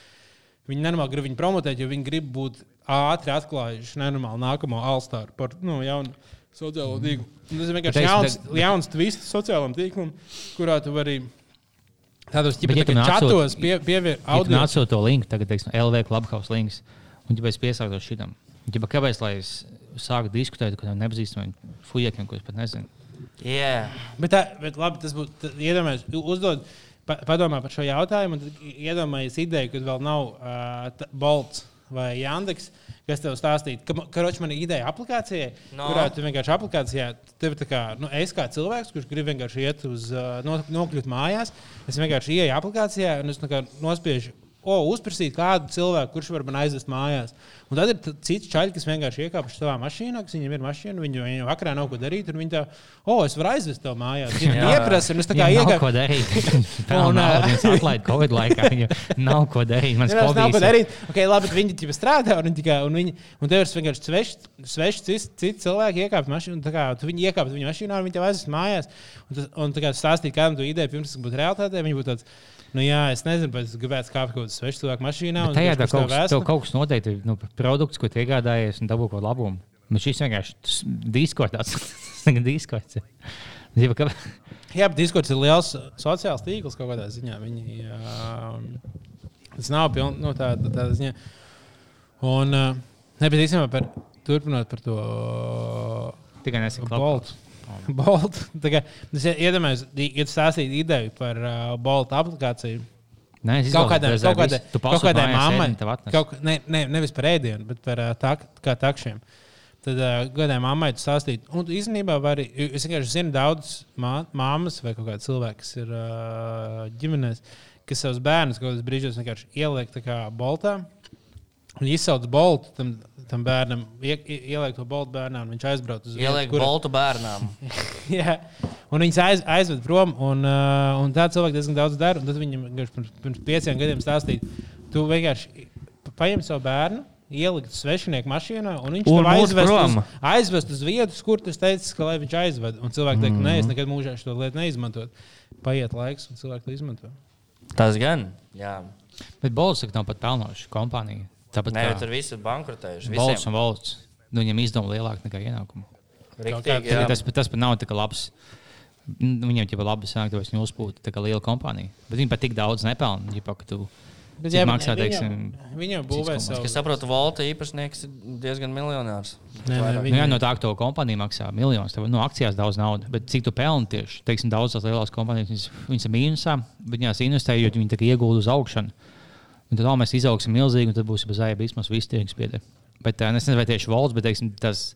Viņi nenormāli grib viņu promotēt, jo viņi grib būt ātri atklājuši nenormāli nākamo Alstāru par nu, jaunu sociālo tīklu. Un Tas ir vienkārši jauns, jauns twists sociālam tīklam, kurā tu vari tādos Bet, ja tu ķipa, nāc sūt- čatos pie, pievienot Ja audio. nāc ar to linku, tagad, teiksim, LV Clubhouse links, un ja es piesaistos šitam, ja kāpēc, lai es sāku diskutēt ar kādiem nepazīstamiem fujekiem, ko es pat nezinu? Jā, Bet, tā, bet labi, tas būtu iedomājies, uzdod, pa, padomā par šo jautājumu, un tad iedomājies ideju, ka vēl nav uh, Bolts vai Jandeks. Kas tev stāstīja? Ka, ka roč, man ir ideja aplikācijai, No. kurā tu vienkārši aplikācijā, tev ir tā kā, nu, es kā cilvēks, kurš grib vienkārši iet uz, uh, no, nokļūt mājās, es vienkārši ieeju aplikācijā un es nospiežu, o, uzprasīt kādu cilvēku, kurš var man aizvest mājās. Un tad ir cits čaļš, kas vienkārši iekāpjas savā mašīnā, kas viņam ir mašīna, viņi viņam vakarā nav ko darīt, un viņi tā, o, es varu aizvest tev mājās. Viņi Jā. ieprasa, un es tā kā Viņam nav iekāpu. ko darīt. Un, viņas atlaid Covid laikā. Viņam nav ko darīt. Mans Jā, tas nav ko darīt. Okay, labi, viņi jau strādā, un, tikai, un, viņi, un tev ir vienkārši svešs, svešs cits, cits cilvēks, iekāpt mašīnā, tā kā tu viņi iekāpt viņa mašīnā, un viņi tev aizvest mājās. Un, tas, un tā kā stāstīt kādam to ideju, pirms tas būtu realitāte, viņi būtu tāds. Nu, jā, es nezinu, bet es gribētu kāpt kaut kādā svešā cilvēka mašīnā. Bet Tajā tā kaut, kas- tev kaut kas noteikti ir nu, produkts, ko iegādājies un dabū kaut labumu. Bet šis vienkārši diskords. Diskords. Zīva, ka... Jā, bet Discords ir liels sociāls tīkls kaut kādā ziņā. Viņi, jā, tas nav pilnīgi nu, tā, tā, ziņā. Un uh, nebija īstenībā par turpinot par to Tikai nesen Bolt. Kā Es iedomājos, ja tu stāstītu ideju par uh, Bolt aplikāciju. Nē, es Kaut kādai, izvēlos kaut kaut kādai mammai, kaut, ne, ne, nevis par ēdienu, bet par uh, tak, takšiem. Tad uh, kādai mammai tu stāstītu, un īstenībā vari, es vienkārši zinu daudz mā, māmas vai kaut kāda cilvēka, kas ir uh, ģimenēs, kas savus bērnus kaut kādos brīžos vienkārši ieliek boltā. Un izsauc boltu tam, tam bērnam, ie, ie- ieliek to boltu bērnam, viņš aizbrauc uz vietu, ieliek kur- boltu bērnām. Jā, un viņas aiz, aizved prom, un, uh, un tā cilvēki diezgan daudz dara. Tad viņam pirms, pirms pieciem gadiem stāstīja, tu vienkārši pa- paņem savu bērnu. Ielikt svešinieku mašīnā, un viņš mūs aizvest prom. uz, aizvest uz vietas, kur tas teica, ka lai viņš aizved. Un cilvēki teica, nē, es nekad mūžā šo lietu neizmantotu. Paiet laiks, un cilvēki to izmanto. Tas gan. Jā. Bet Bolts nav pat pelnošs kompānija. Tāpat Nē, kā tur viss ir bankrotējuši. Visiem. un Volts. Nu, viņam izdevumi lielāki nekā ienākumi. Riktīgi. Tas, tas pat nav tā kā labs. Nu, Viņiem jau labi sanāk, ka viņi uzpūta tā kā liela kompānija. Bet viņi pat tik daudz nepelna. Ja Bet, jā, maksā, viņam- teiksim, Viņam būvē savu Es saprotu, Volta īpašnieks ir diezgan miljonārs. Nē, nē, Vairāk. Nu, jā, no tā, ka to kompānija maksā miljonus, tad no akcijās daudz naudas. Bet cik tu pelni tieši? Teiksim, daudz tās lielās kompānijas, viņas, viņas ir mīnusā, bet viņās investē, jo viņi tā kā iegūda uz augšanu. Un tad vēl mēs izaugsim milzīgi, un tad būs bez zāģa vismaz viss tirgus pieder. Bet uh, es nezinu, vai tieši valsts, bet teiksim, tas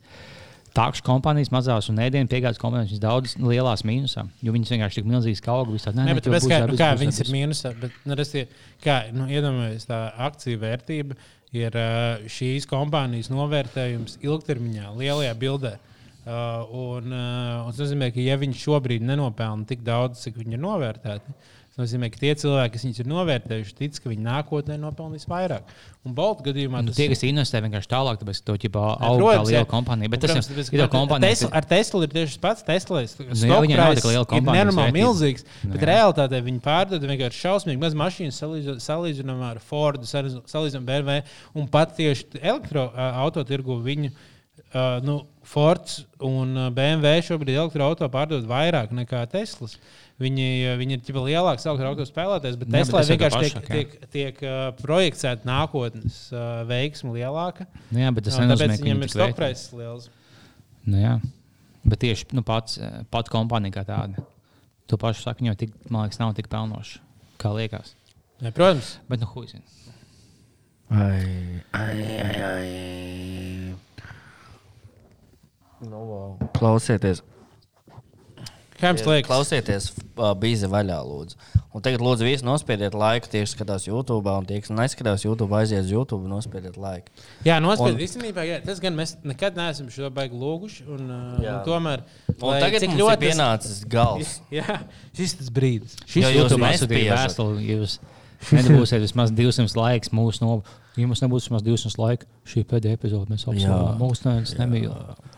tākšu kompānijas, mazās un ēdienu piegādes kompānijas, viņas daudz lielās mīnusā, jo viņas vienkārši tik milzīgas kā auga. Nē, Nē, nē, bet būs kā, nu, kā viņas ir mīnusā, bet nu, resti, kā, nu, iedomājieties, tā akciju vērtība ir uh, šīs kompānijas novērtējums ilgtermiņā, lielajā bildē. Uh, un, uh, un tas nozīmē, ka ja viņi šobrīd nenopelna tik daudz, cik viņi ir novērtēti, tas nozīmē, ka tie cilvēki, kas viņus ir novērtējuši, tic, ka viņi nākotnē nopelnīs vairāk. Un Bolta gadījumā Nu, tas tie, kas investē vienkārši tālāk, tāpēc, ka to ķipā Nē, aug kā protams, liela kompānija. Bet Un, tas protams, ir tāpēc, ir kompānija. Tesla, ar Teslu ir tieši tas pats. Tesla Nu jā, nav tik liela ir kompānijas nenormāli milzīgs, Nu bet jā. realitātē viņi pārdod vienkārši šausmīgi maz mašīnas salīdzinām- ar Fordu, salīdzinām BMW. Un pat tieši elektroautotirgu viņu uh, nu, Fords un BMW šobrīd elektroautorāta pārdod vairāk nekā Teslas. Viņi, uh, viņi ir ķipa lielāks elektroautorāta spēlētājs, bet Jā, bet Tesla to vienkārši tiek, pašu, tiek, tiek uh, projektēta nākotnes uh, veiksme lielāka. Nu, jā, bet tas nenozīmē, ka viņi ir stokpreises liels. Nu, jā. Bet tieši nu, pats, eh, pats kompānija kā tāda. To pašu sakni jau tik, man liekas, nav tik pelnoša, kā liekas. Ne, protams, Bet, nu, huizin. Ai, ai, ai, ai. Nu, wow. Klausieties, kā jums liekas? klausieties, uh, bija vaļā, lūdzu. Un tagad, lūdzu, visi nospiediet laiku, tie, kas skatās YouTube, un tie, kas neskatās YouTube, aiziet uz YouTube un nospiediet laiku. Jā, nospied, Un- īstenībā, jā, tas gan mēs nekad neesam šo baigi lūguši. Un, uh, un tomēr, Un lai tagad cik mums ir tas- pienācis gals. Jā, šis tas brīdis. Šis Jo ir jūs YouTube atsūtīja vēstuli. Jūs nedabūsiet vismaz 200 laikus mūsu novu. Ja mums nebūs vismaz 200 laika, šī pēdējā epizode mēs apsveicam. Mūsu neviens nemīl.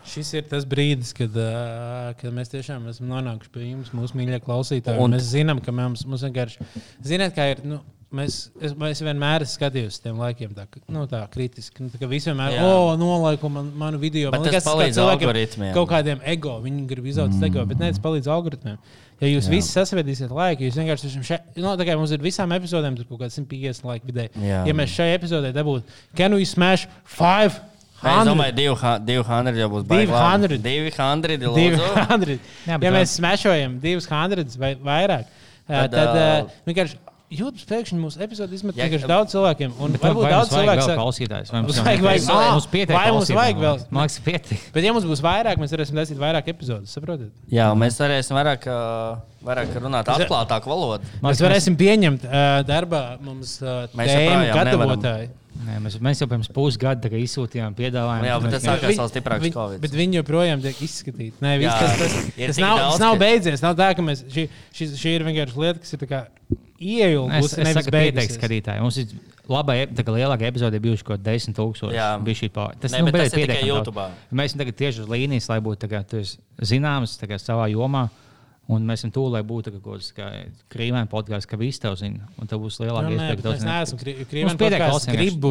Šis ir tas brīdis, kad, uh, kad mēs tiešām esam nonākuši pie jums, mūsu mīļie klausītāji. Un-. Mēs zinām, ka mums, mums vienkārši, ziniet, kā ir. Nu, Mēs, es, mēs vienmēr esam skatījušies uz tiem laikiem, tā, nu, tā kritiski. Nu, tā visi vienmēr, Jā. oh, nolaiku man, manu video. Bet Man tas liekas, ka palīdz algoritmiem. Kaut kādiem ego, viņi grib izaugt mm. ego, bet nē, tas palīdz algoritmiem. Ja jūs Jā. visi sasvedīsiet laiku, jūs vienkārši esat šeit, nu, tā kā mums ir visām epizodēm, tur kaut kāds 150 laika vidēji. Jā. Ja mēs šai epizodē dabūtu, can we smash five? Nē, Es domāju, 200 jau būs baigi labi. 200. 200, lūdzu. 200. Jā, Ja mēs smešojam 200 vai vairāk, tad, Tad, uh, vienkārši YouTube pēkšņi mūsu epizodi izmet Jā, ka- daudz cilvēkiem. Un varbūt daudz cilvēku vēl saka, klausītājs? Vai Mums vajag- vajag- pietiek? ā, Mums pietiek vai mums vajag vēl? Man liekas, pietiek. Bet, ja mums būs vairāk, mēs varēsim taisīt vairāk epizodus. Saprotiet? Jā, mēs varēsim vairāk, vairāk runāt atklātāku valodu. Mēs varēsim pieņemt uh, darbā mums uh, tēmu joprojām nevaram. Nē, mēs, mēs jau pirms pusgada izsūtījām piedāvājumu. Jā, bet tas sākās vēl stiprāks Viņ- Covid. Bet viņi joprojām tiek izskatīti. Nē, viss, tas, tas, tas, nav, daudz, tas nav beidzies. Nav tā, ka mēs, šī, šī, šī ir vienkārši lieta, kas ir tā kā Es, ieilgusi. es nevis saku, pieteikt beigusies. skatītāji. Mums ir laba, ep- tā kā lielāka epizode bijuši kaut 10 tūkstoši. Jā. bija šī pār. Tas, Ne, nu, bet tas bet ir tikai. YouTubā. Mēs esam tagad tieši uz līnijas, lai būtu tā kā, zināms tā kā, savā jomā. Un mēs esam tuvu, lai būtu kaut kāds krīvēns podkāsts, ka visi tev zina. Un tev būs lielāka Nu, nē, iespēja, mēs neesam krīvīgi. pietiek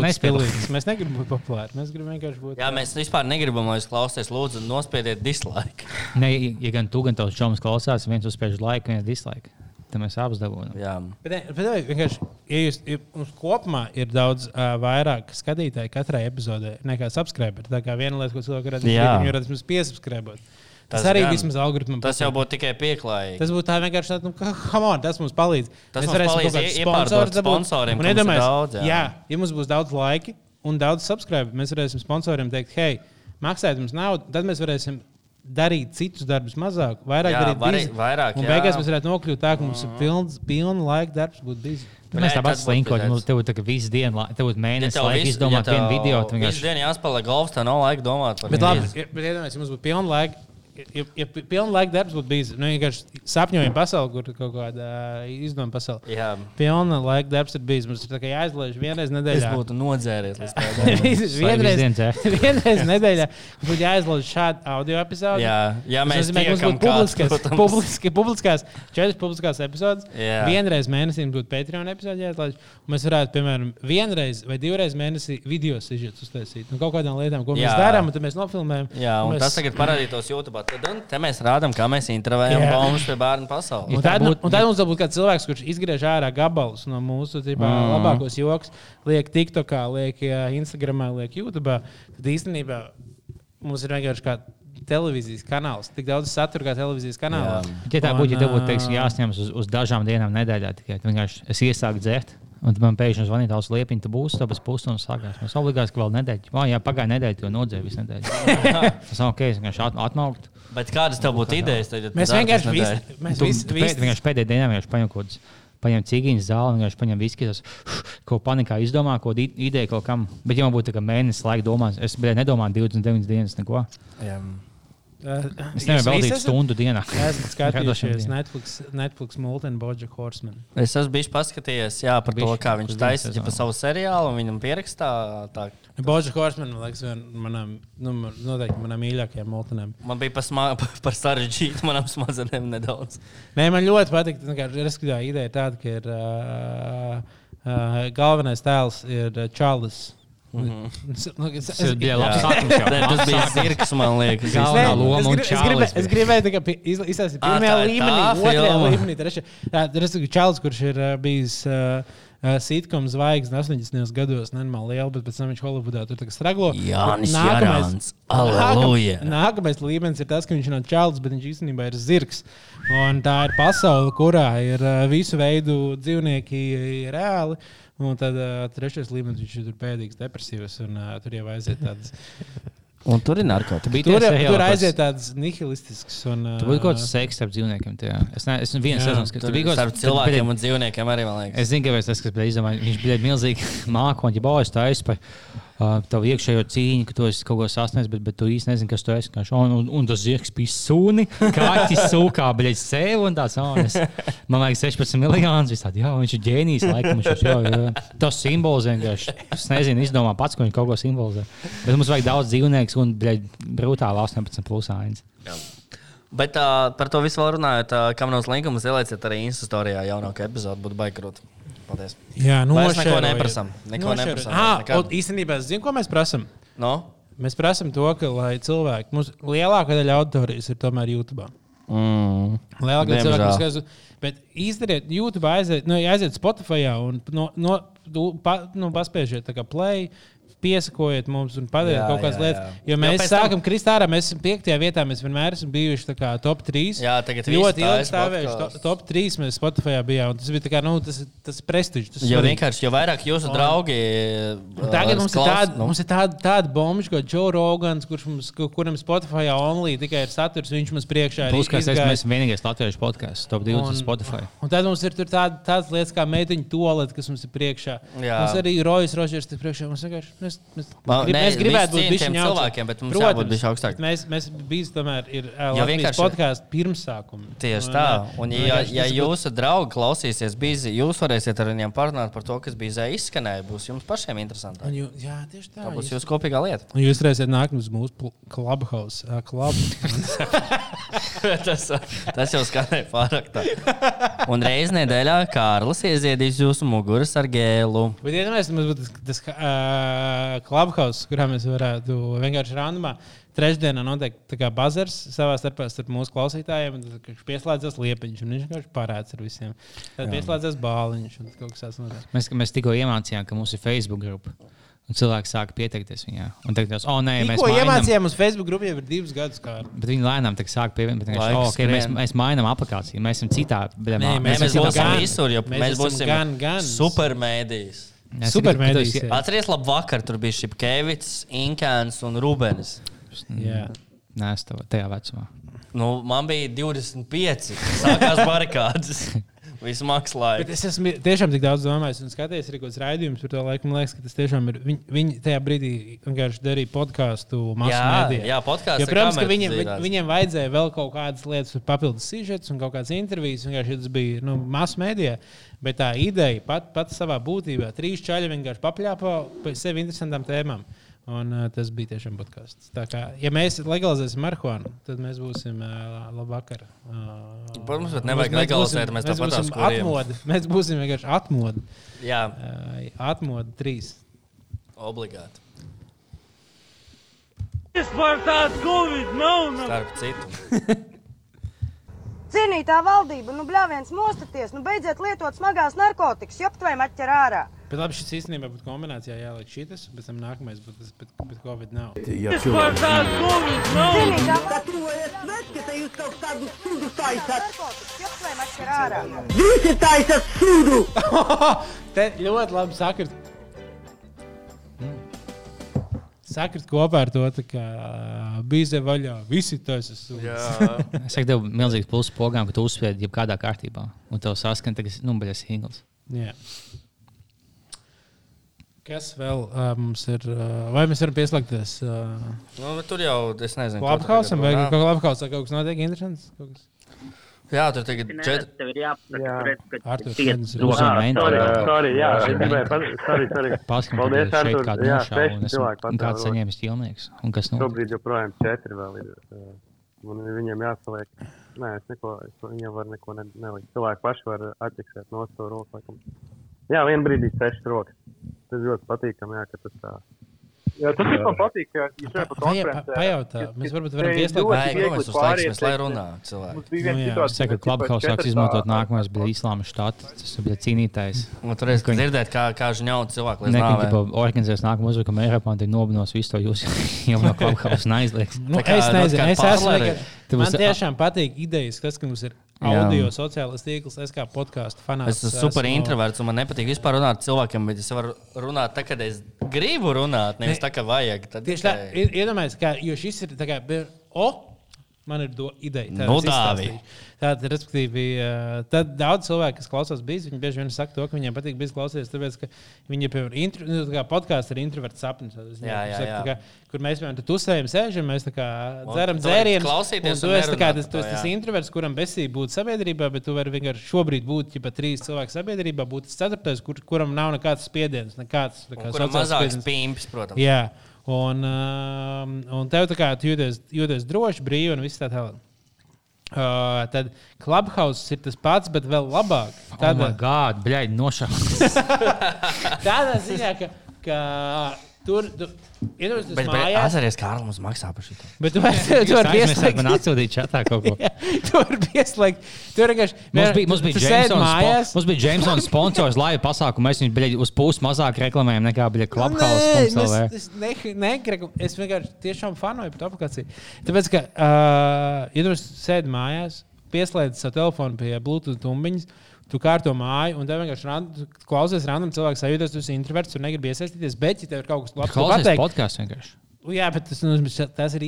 Mēs stilīgi. Mēs negribam būt populāri. Mēs gribam vienkārši būt. Jā, mēs vispār negribam, lai jūs klausāties. Lūdzu, nospiediet dislike. Ne, ja gan tu, gan tavs čoms klausās, viens uzspiež laiku, viens dislike. Tad mēs abus dabūjām. Jā, Bet, ne, bet ne, vienkārši, ja jūs, ja mums kopumā ir daudz uh, vairāk skatītāju katrai epizodē nekā subscriberi. Tā kā viena lieta, ko cilvēki redz, ir, ka viņi redz mums piesubscribot. Tas, Tas arī gan. vismaz algoritmam. tas jau patīk. būtu tikai pieklājīgi. Tas būtu tā vienkārši tāds, nu, ka, come on, tas mums palīdz. Tas Mēs mums varēsim palīdz iepārdot sponsoriem, Un ka mums ir iedomājies, daudz, jā. jā, ja mums būs daudz laika un daudz subscribe, mēs varēsim sponsoriem teikt, hei, maksājiet mums naudu, tad mēs varēsim darīt citus darbus mazāk, vairāk Jā, darīt vari- biznesa. vairāk, Un jā. beigās mēs varētu nokļūt tā, ka mums ir pilns, pilna laika darbs būt bijis. Tad mēs tāpat tad būtu slinkojam, bizets. mums tev būtu tā kā visu dienu, tev būtu mēnesis tev laika izdomāt ja vienu video. Visu vienkārši- dienu jāspēlē golfs, tev nav laika domāt par Bet, viņu. labi, ja, bet iedomājieties, ja mums būtu pilna laika. Ja, ja pilna laika darbs būtu bijis, nu, vienkārši sapņojam pasauli, kur kaut kāda izdevuma pasaule. Jā, Pilna laika darbs ir bijis. Mums ir jāizlaiž vienreiz es nedēļā. būtu nodzēries līdz tādam. vienreiz, vienreiz nedēļā būtu jāizlaiž šāda audio epizode. Jā, Tas mēs nozīmē, ka būtu publiskas, kāds, publiski, publiskās, četras publiskās epizodes. Jā. Vienreiz mēnesī būtu Patreon epizode jāizlaiž. un Mēs varētu, piemēram, vienreiz vai divreiz mēnesī video sižetus uztaisīt. Nu, kaut kādām lietām, ko mēs Jā. darām, un tad mēs nofilmējam. Jā, un mēs... tas tagad parādītos YouTube. Tad un te mēs rādām, kā mēs intravējam Jā. bombas pie bērnu pasaules. Un tad, un tad mums būtu kāds cilvēks, kurš izgriež ārā gabalus no mūsu tīpā, mm. labākos joks, liek TikTokā, liek Instagramā, liek YouTube. Tad īstenībā mums ir vienkārši kā televīzijas kanāls. Tik daudz satura kā televīzijas kanālā. Jā. Ja tā būtu, ja tev būtu jāsņemas uz, uz dažām dienām nedēļā, tikai tad vienkārši es iesāku dzert. Un man pēkšņi zvanīja, ka tas liepiņš būs, tāpēc pusstundas sākās. Mēs obligāti ka vēl nedēļu. Oh, jā, pagāja nedēļa, to nodzēju visu nedēļu. tas nav ok, es vienkārši at, atmaukt. Bet kādas tev būtu idejas? Tad, ja tu Mēs vienkārši visi, mēs Tu, visi, tu visi, vienkārši pēdējā dienā vienkārši paņem kaut kādas. Paņem cīņas zāli, vienkārši paņem viskijas, ko panikā izdomā, ko ideja kaut kam. Bet, ja man būtu tā kā mēnesis laika domāt, es nedomāju 29 dienas neko. Jā. Es nevaru veltīt stundu dienā. Esmu dienām. Netflix, Netflix Multinu Boģa Horseman. Es esmu bijis paskatījies jā, par to, Bišķi, kā viņš vienu pa savu seriālu, un viņam pierakstā. Tā. Boģa Horseman, man liekas, viena no manām, nu, noteikti manām mīļākajām multinēm. Man bija pasmā, par sarežģītu manām smadzenēm nedaudz. Nē, man ļoti patīk. Respektīvā ideja ir tāda, ka ir, uh, uh, galvenais tēls ir uh, Čārlis. Nu, es- Tas bija. Nē, Tas bija zirgs, man liekas. Galvenā loma es, grib, es, gribēju, izla- izstāstīt pirmajā līmenī, otrajā līmenī. trešajā. Tā ir tas čalis, kurš ir uh, bijis uh, uh, sitkom zvaigznes 80. gados, nenormāli liela, bet pēc tam viņš Holivudā tur straglo. Jānis Nākamais- Jārāns. Aleluja. Nākam- Nākamais līmenis ir tas, ka viņš nav čalis, bet viņš īstenībā ir zirgs. Un tā ir pasaule, kurā ir uh, visu veidu dzīvnieki reāli. Un tad uh, trešais līmenis viņš ir tur pēdīgs, depresīvs, un uh, tur jau aiziet tādas. Un tur ir narkotika. Tur, tur aiziet tādas nihilistiskas. Un, uh, Tur būtu kaut kas seks starp dzīvniekiem. tajā. Es neesmu es viens Jā. sezonas, ka Tur tur bija kaut starp kas cilvēkiem un dzīvniekiem arī, man liekas. Es zinu, ka tas, kas bija izdomāts, viņš bija milzīgi baujas taisa par uh, tavu iekšējo cīņu, ka tu esi kaut ko sasniedzis, bet, bet tu īsti nezini, kas tu esi. Kā un, un, un tas zirgs bija sūni, kaķis sūkā, bet es sev un tāds. Oh, es, man liekas, 16 miljonus. Viņš tāds, jā, viņš ir ģēnijs, laikam. Viņš, jā, jā. Tas simbolizē vienkārši. Es nezinu, izdomā pats, ko viņš kaut ko simbolizē. Bet mums vajag daudz dzīvnieku un bļaļ, brutāli 18 plus ainas. Bet uh, par to visu vēl runājot, uh, kam nav linkumus, ielieciet arī Instastorijā jaunāko epizodu, būtu baigrot. Paldies. Jā, nu, Vairs neko neprasam. Neko neprasam. Ah, īstenībā es zinu, ko mēs prasām. No? Mēs prasām to, ka lai cilvēki, mums lielākā daļa auditorijas ir tomēr YouTube. Mm. Lielākā daļa cilvēku skatās. Bet izdariet, YouTube aiziet, nu, aiziet Spotify un no, no, pa, nu, paspiežiet tā kā play. Piesakojiet mums un padariet Jā, kaut kādas lietas. Jo Jo mēs tam- sākam krist ārā, mēs esam piektajā vietā. Mēs vienmēr esam bijuši kā top 3. Jā, tagad ļoti ilgi stāvējuši. To, podcasts. top 3 mēs Spotify bijām. un Tas bija kā, nu, tas, tas ir prestižs. tas Jo vienkārši, jo vairāk jūsu Un- draugi. Un Tagad mums ir tāda, nu, mums ir tāda, tāda bomba, kā Joe Rogans, kurš mums, ku- kuram Spotify only tikai ir saturs, viņš mums priekšā ir. Plus, ka es izgājis. esmu vienīgais latviešu podkāsts, top 20 Un- Spotify. Un tad mums ir tur tāda, tādas lietas kā meitiņu toalete, kas mums ir priekšā. Jā. Mums arī Rojas Rodžers ir priekšā. Mums vienkārši, mēs, mēs, Man- grib, nē, mēs gribētu būt augstāk. cilvēkiem, bet mums jābūt bišķi augstāk. Mēs, mēs bijis tomēr ir Latvijas podkāsts pirmsākuma. Tieši Un, tā. Un, ja, ja jūsu draugi klausīsies, bīzi, jūs varēsiet ar viņiem parunāt par to, kas bija izskanēja. Būs jums pašiem Un interesanti. jū- Jā, tieši tā. Tā būs jūs- jūsu kopīgā lieta. Un jūs varēsiet nākt uz mūsu clubhouse. Uh, club. tas, tas jau skanēja pārāk tā. Un reizē nedēļā Kārlis ieziedīs jūsu muguras ar gēlu. Bet mums būtu tas, tas uh, clubhouse, kurā mēs varētu vienkārši randumā. Trešdienā notiek bazars savā starpā starp mūsu klausītājiem. un Tad viņš pieslēdzas liepiņš, un viņš vienkārši parāds ar visiem. Tad pieslēdzas bāliņš. Mēs, mēs tikko iemācījām, ka mums ir Facebook grupa. Un cilvēki sāka pieteikties viņā. Un tagad, oh, nē, mēs Tikko mainām- iemācījām, mums Facebook grupā jau ir divus gadus. Kā. Bet viņi lēnām sāk pievienot. Oh, okay, mēs, mēs mainām aplikāciju. Mēs esam citā. Nē, Nē, mēs esam būsim gan- visur, jo mēs mēs esam būsim gan- gan- supermēdījis. Supermēdījis, jā. Atcerieties, labi, vakar tur bija Šipkevits, Inkāns un Rubens. Jā. Nē, es tev tajā vecumā. Nu, man bija 25. Sākās barikādas. Visu maksu Bet laiku. es esmu tiešām tik daudz domājis un skatījies arī kaut kādas raidījumus par to laiku. Man liekas, ka tas tiešām ir. Viņi, viņi tajā brīdī vienkārši darīja podkāstu masu Jā, mēdījā. jā, ir protams, ka viņiem, zīrās. viņiem vajadzēja vēl kaut kādas lietas, papildus sižets un kaut kādas intervijas. Vienkārši tas bija nu, masu mēdījā. Bet tā ideja pat, pat savā būtībā, trīs čaļi vienkārši papļāpo par sevi interesantām tēmām. Un, uh, tas bija tiešām podkāsts. Tā kā, ja mēs legalizēsim marihuānu, tad mēs būsim uh, labvakar. Uh, Protams, bet nevajag mēs- legalizēt, mēs mēs tāpat būsim atmodi. Mēs būsim vienkārši atmodi. Jā, Uh, atmodi trīs. obligāti. Nu, Starp citu. Cienītā valdība, nu bļāviens mostaties, nu beidziet lietot smagās narkotikas, joptvēm atķer ārā. Bet labi, šis īstenībā būtu kombinācijā jāliek šis, bet tam nākamais būtu tas, bet, bet Covid nav. Ja cilvēks Cienītā Gatavojies svečkata, jūs kaut kādu sudu taisat! Visi taisat sudu! Te ļoti labi sakrit. Sakrit kopā ar to, kā bija zem vaļā. Visi tas ir. Es saku, tev milzīgs pluss pogām, ka tu uzspiedi jebkādā kārtībā. Un tev saskan, ka tas nu, ir singls. Jā. Kas vēl uh, mums ir? Uh, vai mēs varam pieslēgties? Uh, Nu, bet tur jau, es nezinu. Labhausam vai kaut kā labhausā kaut kas notiek interesants? Jā, tur tagad četri. Tev ir jāpasaka, Jā. ka redz, ka Artur, kādas ir uzmanības? Sorry, Jā. es gribēju pateikt, sorry, sorry. Paskatās, Paldies, Artur. kāda Jā, seši cilvēki un kāds saņēmis ķilnieks. Un kas nu? Šobrīd joprojām četri vēl ir. uh, Un viņiem jāsaliek. Nē, es neko, es viņiem var neko ne, nelikt. Cilvēki paši var atķeksēt no to roku. Jā, vienā brīdī sešas rokas. Tas ļoti patīkami, jā, ka tas tā Jā, tas, man patīk, ka jūs Pa- konferencē... pajautā, ka- mēs ka varbūt varam pieslēgt- Nē, pāriet, laiks, lai runā cilvēki. Nu jā, Es saku, ka Clubhouse sāks izmantot nākamais, bija Islāma štats. Tas bija cīnītājs. Un tur es dzirdēju, kā, kā žņauts cilvēku līdz Nekā nāvei. jau organizēs nākamo uzbrukumu Eiropā un tad nobinos visu to jūsu jau no Clubhouse un aizliegs. Nu, es nezinu, es esmu. Man tiešām patīk idejas, kas ka mums ir Jā. audio sociālais tīkls. Es kā podkāstu fanāts. Es esmu super introverts, un man nepatīk vispār runāt ar cilvēkiem, bet es varu runāt tā, kad es gribu runāt, nevis tā, ka vajag. Tad Tieši tā, iedomājieties, kā, jo šis ir tā kā, o, man ir ideja. tā Nu, es Dāvi. izstāstīšu. Tātad, respektīvi, tad daudz cilvēku, kas klausās bijis, viņi bieži vien saka to, ka viņiem patīk bijis klausīties, tāpēc, ka viņi, piemēram, intro, nu, tā kā podkāsts ir introverts sapnis. Jā, jā, jā. tā Kā, kur mēs, piemēram, tusējam, sēžam, mēs tā kā dzeram dzērienus. klausīties un Tu esi tā kā tas, tu esi tas introverts, kuram besīk būt sabiedrībā, bet tu vari vienkārši šobrīd būt, ja pat trīs cilvēku sabiedrībā, būt tas ceturtais, kur, kuram nav nekāds spiediens, nekāds tā kā Kuram mazāks spiediens. pīmpis, protams. Jā, un, um, un tev tā kā jūties, jūties droši, brīvi un viss tā tālāk. Uh, tad Clubhouse ir tas pats, bet vēl labāk. Tādā Tādā, gada, bļaigi, nošāvis. tādā ziņā, ka, ka tur tas bet mājās. atceries, kā Kārlis mums maksā par šo. Bet tu vari pieslēgt. Man atsūtīja čatā kaut ko. Tu vari pieslēgt. Tur vienkārši. Mums bija, mums bija Jamesons, mums bija Jamesons sponsors laiva pasākumu. Mēs viņu bļaigi, uz pusi mazāk reklamējam nekā bija Clubhouse. nē, es, es, ne, nekreku, es vienkārši tiešām fanoju par to aplikāciju. Tāpēc, ka, uh, ja tu sēdi mājās, pieslēdz savu telefonu pie Bluetooth tumbiņas, tu kārto māju, un tev vienkārši rand, klausies random cilvēks, sajūties, tu esi introverts un negribi iesaistīties, bet, ja tev ir kaut kas labs, pateikt, podkāstu vienkārši. Nu, Jā, bet tas, nu, tas ir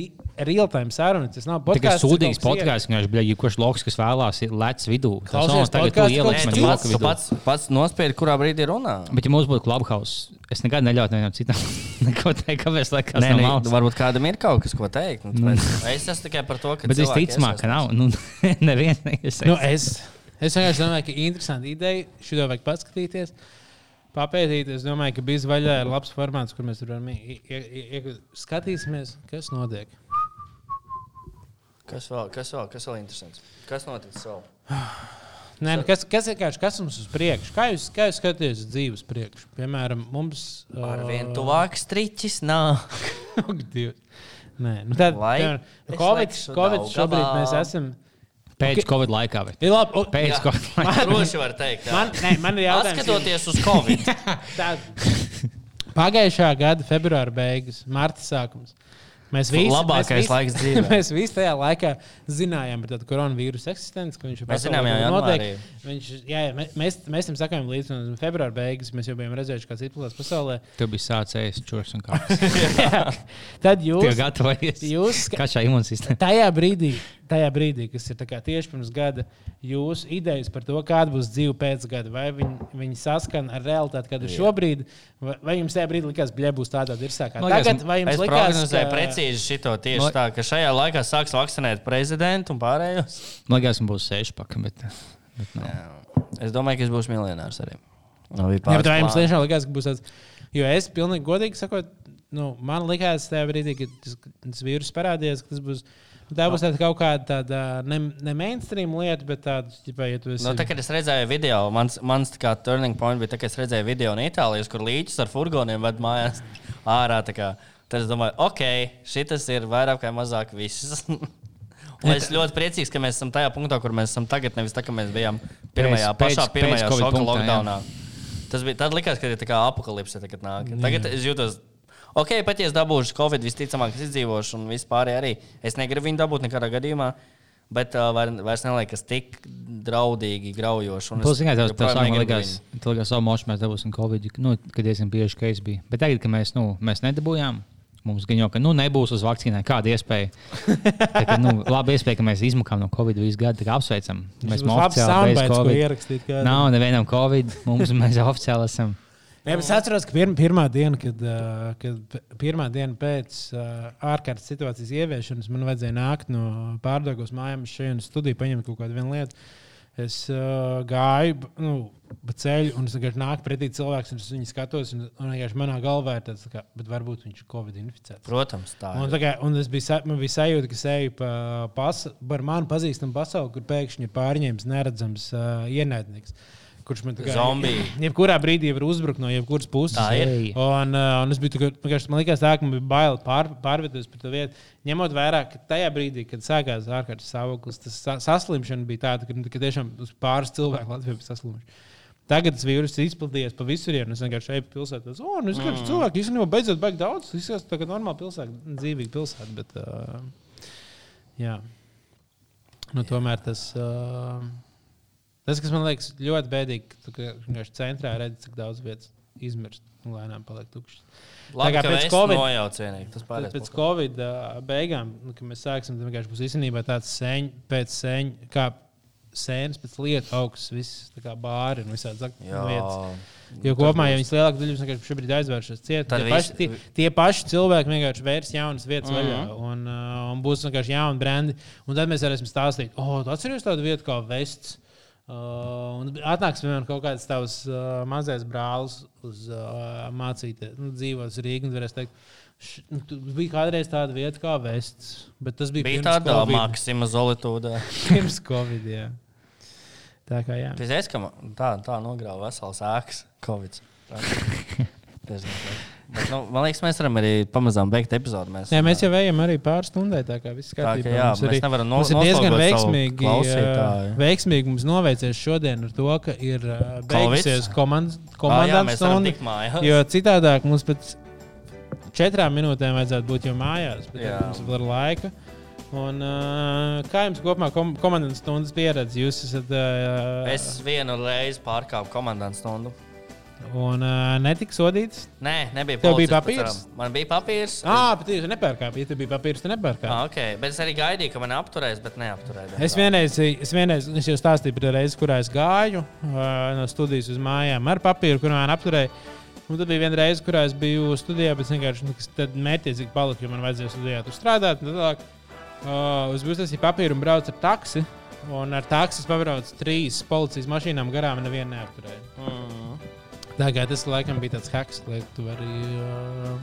real-time saruna. Tas nav Tikai podkāsts. sūdīgs podkāsts, viņš bija jebkurš loks, kas vēlās, ir lec vidū. Tas nav tagad tu ieliec kaut man loku Tu vidū. pats, pats nospiedi, kurā brīdī runā. Bet, ja mums būtu Clubhouse, es nekad neļautu nevienam citam neko teikt, kāpēc lai kas Nē, nē, malas. varbūt kādam ir kaut kas, ko teikt. Nu, tāpēc es esmu tikai par to, ka. Bet cilvēki visticamāk, ka nav. Nu, neviens neiesaistās. Nu, es, es vienkārši domāju, ka interesanti ideja. Šo vajag paskatīties. Papētīt, es domāju, ka bija vaļā ir labs formāts, kur mēs varam ie- ie- ie- ie- skatīsimies, kas notiek. Kas vēl, kas vēl, kas vēl interesants? Kas notiks vēl? Nē, nu, kas, kas, vienkārši, kas mums uz priekšu? Kā jūs, kā jūs skatāties uz dzīves priekšu? Piemēram, mums. Ar vien tuvāk striķis nāk. Nē, nu piemēram, es Covid, Covid šobrīd mēs esam. Pēc Ok. Covid laikā. Bet. Ir labi, o, Pēc Jā. Covid laikā. Droši var teikt. jā. Man, nē, man ir jautājums. Atskatoties uz Covid. Tā, pagājušā gada februāra beigas, marta sākums. Mēs visi, Labākais mēs visi, laiks dzīvē. Mēs visi tajā laikā zinājām par tādu koronavīrusu eksistenci, ka viņš ir Mēs pasaulē zinām jau notiek. janvārī. Viņš, jā, jā, mē- mēs, mēs tam sakām līdz un februāra beigas. Mēs jau bijām redzējuši, kāds ir plakāts pasaulē. Tu biji sācis čūskas un. Jā. Tad jūs, jau gatavojies. jūs Kā šā imūnsistēma? tajā brīdī, tajā brīdī, kas ir tieši pirms gada, jūsu idejas par to, kāda būs dzīve pēc gada, vai viņi, viņi saskan ar realitāti, kāda ir šobrīd, vai, vai jums tajā brīdī likās, ka būs tādā virsā kā liekas, tagad, vai jums likās, prognozēju precīzi šito tieši No- tā, ka šajā laikā sāks vakcinēt prezidentu un pārējos. Man liekas, būs sešpaka. Bet, bet nav. Jā. Es domāju, ka es būšu miljonārs arī. Bija Jā, bet vai jums tiešām likās, ka būs tāds, jo es pilnīgi godīgi sakot, nu, man likās tajā brīdī, kad tas, tas vīrus parādījās, ka tas būs. Tā būs tāda kaut kāda tāda ne, ne mainstream lieta, bet tāda, ģipā, ja tu esi. Nu, tā, kad es redzēju video, mans, mans tā kā turning point bija, tā, kad es redzēju video no Itālijas, kur līķis ar furgoniem ved mājās ārā. kā. Tad es domāju, ok, šis ir vairāk vai mazāk viss. Un es ļoti priecīgs, ka mēs esam tajā punktā, kur mēs esam tagad. Nevis tā, ka mēs bijām pirmajā, Pēc- pašā pirmajā šoka punktā, jā. lockdownā. Tas bija tad likās, ka ir tā kā apakalipse tagad nāk. Tagad es jūtos. Ok, pat ja es dabūšu Covid, visticamāk, es izdzīvošu, un vispār arī. Es negribu viņu dabūt nekādā gadījumā, bet uh, vair, vairs neliekas tik draudīgi, graujoši. un es Plus, zināmā mērā, tas negribu likās, viņu. ka likās, ka mēs dabūsim Covid, nu, kad diezgan bieži case bija. Bet tagad, kad mēs, nu, mēs nedabūjām, mums gan jau, ka nu, nebūs uz vakcīnai kāda iespēja. Tā, ka, nu, labi iespēja, ka mēs izmukām no Covid visu gadu, tā kā apsveicam. Mēs esam oficiāli bez Covid. Nav nevienam Covid, mums mēs oficiāli esam. Bet es atceros, ka pirma, pirmā diena, kad, uh, kad pirmā diena pēc uh, ārkārtas situācijas ieviešanas man vajadzēja nākt no pārdagos mājām uz šejienes studiju, paņemt kaut kādu lietu. Es uh, gāju nu, pa ceļu, un es vienkārši nāku pretī cilvēkam, un viņu skatos. Un, un vienkārši manā galvā ir tāds, bet varbūt viņš ir Covid inficēts. Protams, tā Un, ir. tā kā, un es biju, man bija sajūta, ka es eju pa, pas, par manu pazīstamu pasauli, kur pēkšņi ir pārņēmis neredzams uh, ienaidnieks. Kurš man tā kā Zombiji. Jebkurā brīdī var uzbrukt no jebkuras puses. Tā ir. Un, uh, un es biju tā, ka, man liekas, tā, ka man bija bail pār, pārvietoties par to vietu. Ņemot vērā, ka tajā brīdī, kad sākās ārkārtas stāvoklis, tas sa saslimšana bija tāda, ka, ka tiešām uz pāris cilvēku Latvijā bija saslimuši. Tagad tas vīrus ir izplatījies pa visur. Es vienkārši eju pa pilsētu. Es domāju, nu, ka Mm. cilvēki īstenībā beidzot baigi daudz. Izskatās tā kā normāla pilsēta, dzīvīga pilsēta. Bet, uh, jā. Nu, tomēr tas, uh, tas, kas man liekas ļoti bēdīgi, ka tu centrā redzi, cik daudz vietas izmirst un lēnām paliek tukšas. Labi, kā ka pēc mēs Covid- nojauc cienīgi. Tas Pēc, pārējais. pēc Covid beigām, nu, kad mēs sāksim, tad vienkārši būs īstenībā tāds sēņ, pēc sēņa, kā sēnes pēc lietu augsts, viss tā kā bāri un visādi Jā. vietas. Jo kopumā, ja viņas lielākā daļa vienkārši šobrīd aizvēršas ciet, Tad tie paši, visi- tie, tie paši cilvēki vienkārši vērs jaunas vietas Mhm. vaļā un, uh, un būs vienkārši jauni brendi. Un tad mēs varēsim stāstīt, o, oh, atceries tādu vietu kā Vests. Uh, un atnāks vienmēr kaut kāds tavs uh, mazais brālis uz uh, mācīties, nu, dzīvos Rīgā. varēs teikt, š- nu, bija kādreiz tāda vieta kā Vests, bet tas bija, Bija Covid. maksima solitūda. Pirms Covid, jā. Tā kā jā. Tu zini, ka tā, tā nogrāva veselas ēkas Covid. Bet, nu, man liekas, mēs varam arī pamazām beigt epizodi. Mēs, Jā, mēs jau ejam arī pāris stundai. Tā kā viss kārtībā. jā, Mums mēs arī- nevaram no- mums ir diezgan veiksmīgi, ā, veiksmīgi mums noveicies šodien ar to, ka ir ā, beigusies komandas stunda. Jo citādāk mums pēc četrām minūtēm vajadzētu būt jau mājās. Bet mums ir vēl laika. Un, uh, kā jums kopumā kom komandas stundas pieredze? Jūs esat. Uh, Es vienu reizi pārkāpu komandas stundu. Un uh, netika sodīts? Nē, nebija Tev bija papīrs? Man bija papīrs. Ah, bet jūs nepērkāpāt. Ja tev bija papīrs, tad nepērkāpāt. Ah, okay. Bet es arī gaidīju, ka man apturēs, bet neapturēja. Es vienreiz, es vienreiz es jau stāstīju par reizi, kurā es gāju uh, no studijas uz mājām ar papīru, kur man apturēja. Un tad bija viena reize, kurā es biju studijā, bet es vienkārši nu, mērķiecīgi paliku, jo man vajadzēja studijā tur strādāt. tad uh, uz uztaisīju papīru un braucu ar taksi. Un ar taksi es pabraucu trīs policijas mašīnām garām, nevienu neapturēju. Mm. Tā kā tas laikam bija tāds hacks, lai tu vari uh,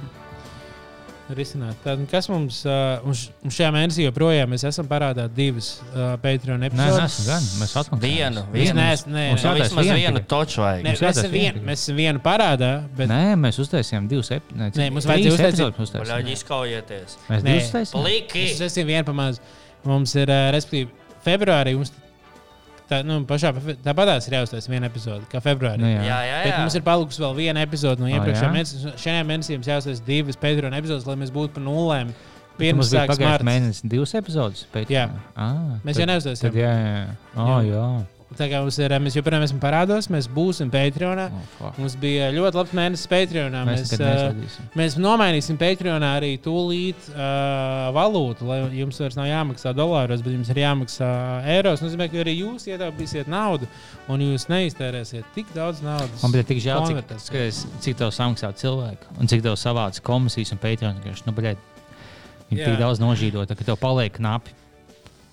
risināt. Tad, kas mums uh, un šajā mēnesī joprojām mēs esam parādā divas uh, Patreon Nē, epizodes? neesam gan. Mēs atmaksājam. Vienu, Es vienu. neesmu, nē, Mums nē. Vismaz viena vienu tikai. toču vajag. Nē, Mums mēs vien, mēs esam vienu parādā, bet Nē, mēs uztaisījām divus ep- ne, Nē, mums epizodus mums uztaisīt. Paļauj, izkaujieties. Mēs Nē. divus uztaisījām. Pliki! mēs esam vienu pamazs. Mums ir, uh, respektīvi, februārī mums tā, nu, pašā, tāpatās ir jāuztais viena epizode, kā februārī. Nu, jā. Jā, jā, Bet jā. mums ir palikusi vēl viena epizode no Ah, iepriekšējā jā? mēneša. Šajā mēnesī mums jāuztais divas Patreon epizodes, lai mēs būtu pa nulēm. Pirms bija marts. mēnesī divas epizodes. Pēc, Jā. Ah, Mēs tad- jau neuztaisījām. tad Jā, jā. Oh, jā. Tā kā mums ir, mēs joprojām esam parādos, mēs būsim Patreonā. Oh. Mums bija ļoti labs mēnesis Patreonā. Mēs Mēs, uh, mēs nomainīsim Patreonā arī tūlīt uh, valūtu, lai jums vairs nav jāmaksā dolāros, bet jums ir jāmaksā eiros. Tas nozīmē, ka arī jūs ietaupīsiet naudu un jūs neiztērēsiet tik daudz naudas. Man bija tik žēl, cik, skaties, cik tev samaksā cilvēku un cik tev savāc komisijas un Patreon. vienkārši, Nu, viņi tik daudz nožīdot, ka tev paliek knapi,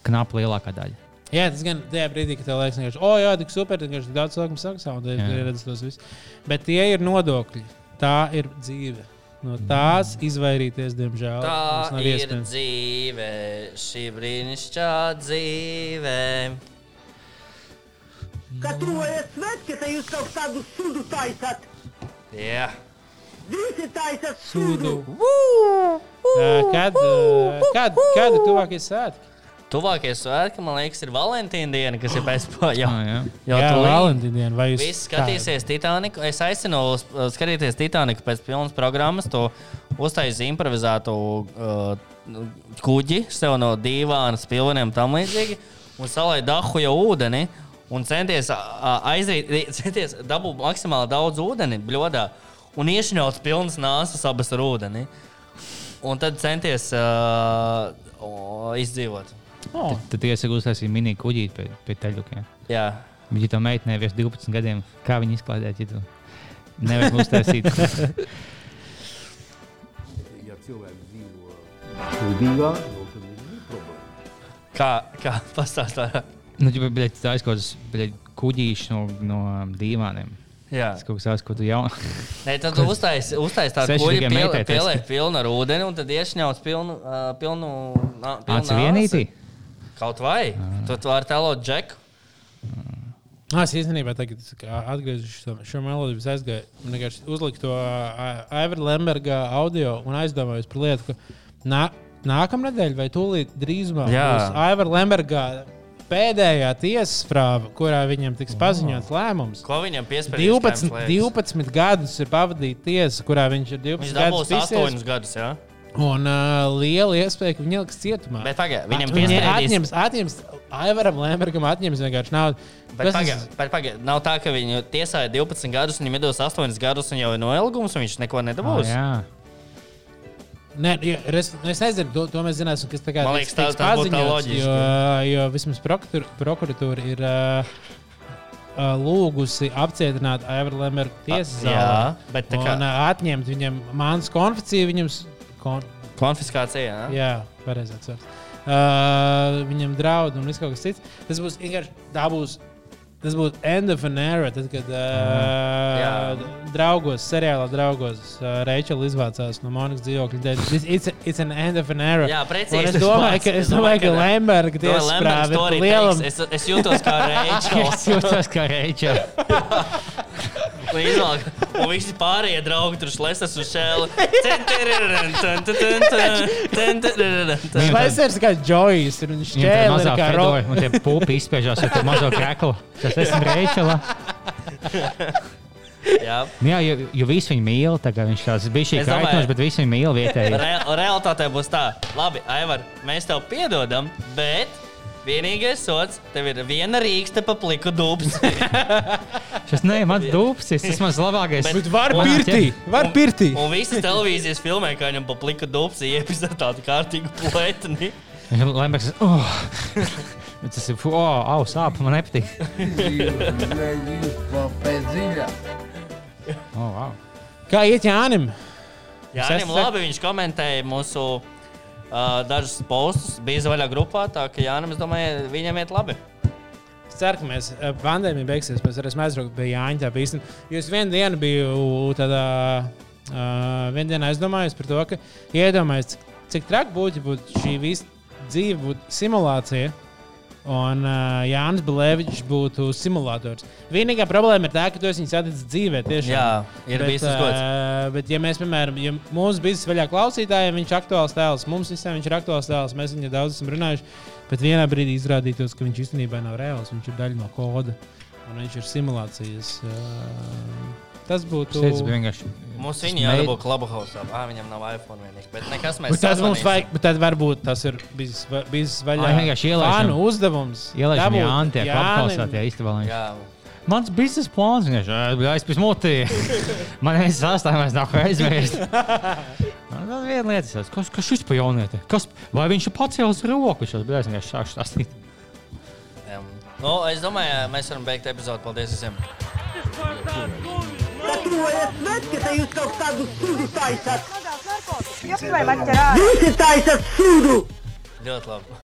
knapi lielākā daļa. Jā, tas gan tajā brīdī, kad tev liekas, ka, oh, jā, tik super, tad vienkārši daudz cilvēku maksā, un tad redzams tos visus. Bet tie ir nodokļi. Tā ir dzīve. No tās izvairīties, diemžēl, Tā mums nav ir iespējams. dzīve, šī brīnišķīgā dzīve. Kad tuvojas svētki, tad jūs kaut kādu sudu taisat. Jā, Visi taisat Sudu. sudu. Ā, Kad, ā, kad, kad ir tuvākie svētki? Tuvākie svētki, man liekas, ir Valentīna diena, kas ir pēc tam. Jā, Ah, jā. jau Jā, tūlīt. Valentīna diena. Vai jūs Visi skatīsies Titaniku. Es aicinu skatīties Titaniku pēc pilnas programmas. To uztaisīt improvizētu uh, kuģi sev no dīvāna, spilveniem tam līdzīgi. Un salai dahu jau ūdeni. Un centies uh, aizīt, centies dabūt maksimāli daudz ūdeni bļodā. Un iešņaut pilnas nāsas abas ar ūdeni. Un tad centies uh, izdzīvot. Oh, Tad iesaku uztaisīt mini kuģīti pie, pie teļukiem. Jā. Bet, ja tā meitene virs 12 gadiem, kā viņa izklaidēt, ja tu nevari uztaisīt? Ja cilvēks dzīvo Rīgā, nu, tad viņam ir problēma. Kā, kā pastāstīt? nu, ja bļet, tā aizkodas kuģīši no, no dīvāniem. Jā. Tas kaut kas tāds, ko tu jau. Nē, tad tu uztaisīji uztais tādu kuģi, tikai piel, meitai pieliek testi. pilnu ar ūdeni, un tad iešņauts pilnu, uh, pilnu, nā, pilnu Aci vienītī? Kaut vai. Tu, tu vari telot džeku. Ah, es īstenībā tagad atgriezīšos šo melodiju. Aizgāju, vienkārši uzliku to Aivara Lemberga audio un aizdomājos par lietu, ka nā, nākamā nedēļa vai tūlīt drīzumā būs Aivara Lemberga pēdējā tiesas prāva, kurā viņam tiks paziņots lēmums. Ko viņam piespēlēja? 12, 12 gadus ir pavadīta tiesa, kurā viņš ir 12 Viņš gadus dabūs 8 gadus. Jā. Un uh, liela iespēja, ka viņa liks cietumā. Bet pagaid, viņam Viņa piespriedīs- atņems, atņems Aivaram Lembergam, atņems vienkārši naudu. Bet Tas pagaid, ir- bet pagaid, nav tā, ka viņu tiesāja 12 gadus, viņam iedos 8 gadus, un jau ir noilgums, un viņš neko nedabūs. Jā. Nē, es, es nezinu, to, to mēs zināsim, kas tagad tā loģiski. Jo, jo vismaz prokuratur- prokuratūra ir uh, uh, lūgusi apcietināt Aivaru Lembergu tiesas jā, zālē. bet tā kā- Un uh, atņemt viņam mākslas konfekciju. Viņam, kon, Konfiskācija. Jā. jā, pareizi atsvērts. Uh, viņam draud un viss kaut kas cits. Tas būs vienkārši, tā būs. Tas būtu end of an era, tad, kad uh, draugos, seriālā draugos, uh, Reičela izvācās no Monikas dzīvokļa. "This- It's, a- it's an end of an era. Jā, precīzi Un Es domāju, ka, es domāju, ka Lemberga to arī ir lielam. Es, es jūtos kā Reičels. Es jūtos kā Reičela. Un izvēl- Un visi pārējie draugi tur slēdzas uz šēlu. Šlaisers kā Džojs, ir viņš mazā ir kā roka. un tie pupi izspiežās ar to mazo kreklu. Tas esmu Reičela. Jā. Nu Jā, jo, jo visi viņu mīl, viņš tāds bija šī kaitinošs, bet visi viņu mīl vietēji. Re realitātē būs tā, labi, Aivar, mēs tev piedodam, bet vienīgais sots tev ir viena rīkste pa pliku dubs. Šis ne mans dūpsis, tas mans labākais. Bet var Manā pirtī, var pirtī. Un visas televīzijas filmē, kā viņam pa pliku dubs iepis ar tādu kārtīgu plētni. Lembergs, oh. Bet Tas ir, oh, au, sāp, man nepatīk. Oh, wow. Kā iet Jānim? Jā, Es viņam esmu- labi, viņš komentēja mūsu uh, dažus postus, bija zvaigžā grupā, tā ka Jānis, es domāju, viņam iet labi. Es ceru, ka mēs pandēmija beigsies. Mēs varēsim aizbraukt pie Jāņa. Tā bija īstenībā. Jo es vienu dienu biju tādā. Uh, vienu dienu aizdomājos par to, ka iedomājos, cik, cik traki būtu, ja būtu šī visa dzīve būtu simulācija. Un uh, Jānis Balēvičs būtu simulators. Vienīgā problēma ir tā, ka tu esi saticis dzīvē. Tiešām. Jā, ir bijis tas gods. ā, bet, ja mēs, piemēram, ja mūsu biznesa vaļā klausītājiem, viņš ir aktuāls tēls, mums visiem viņš ir aktuāls tēls, mēs viņu daudz esam runājuši. Bet vienā brīdī izrādītos, ka viņš īstenībā nav reāls, viņš ir daļa no koda un viņš ir simulācijas. ā, Tas būtu. Tas bija vienkārši. Mums tas viņa meid- jādabū Clubhouse. Ah, viņam nav iPhone vienīgi. Bet nekas mēs Bet tad mums vajag, bet tad varbūt tas ir bijis, va- bijis vaļā. Ai, vienkārši ielaižam- fanu uzdevums. Ielaižam Dabūt Jāni tie. Jā. Mans biznesa plāns ir aizpildījis mutī. Man ir sastāvdaļas, nav ko aizmirst. Man vēl viena lieta, tas, kas, kas šis pa jaunieti? Kas, vai viņš ir pacēlis roku? Šos bija vienkārši sākšu stāstīt. Um, nu, es domāju, mēs varam beigt epizodu. Paldies visiem! Gatavojies svēt, ka te jūs kaut kādu sudu taisat. Jop, vai man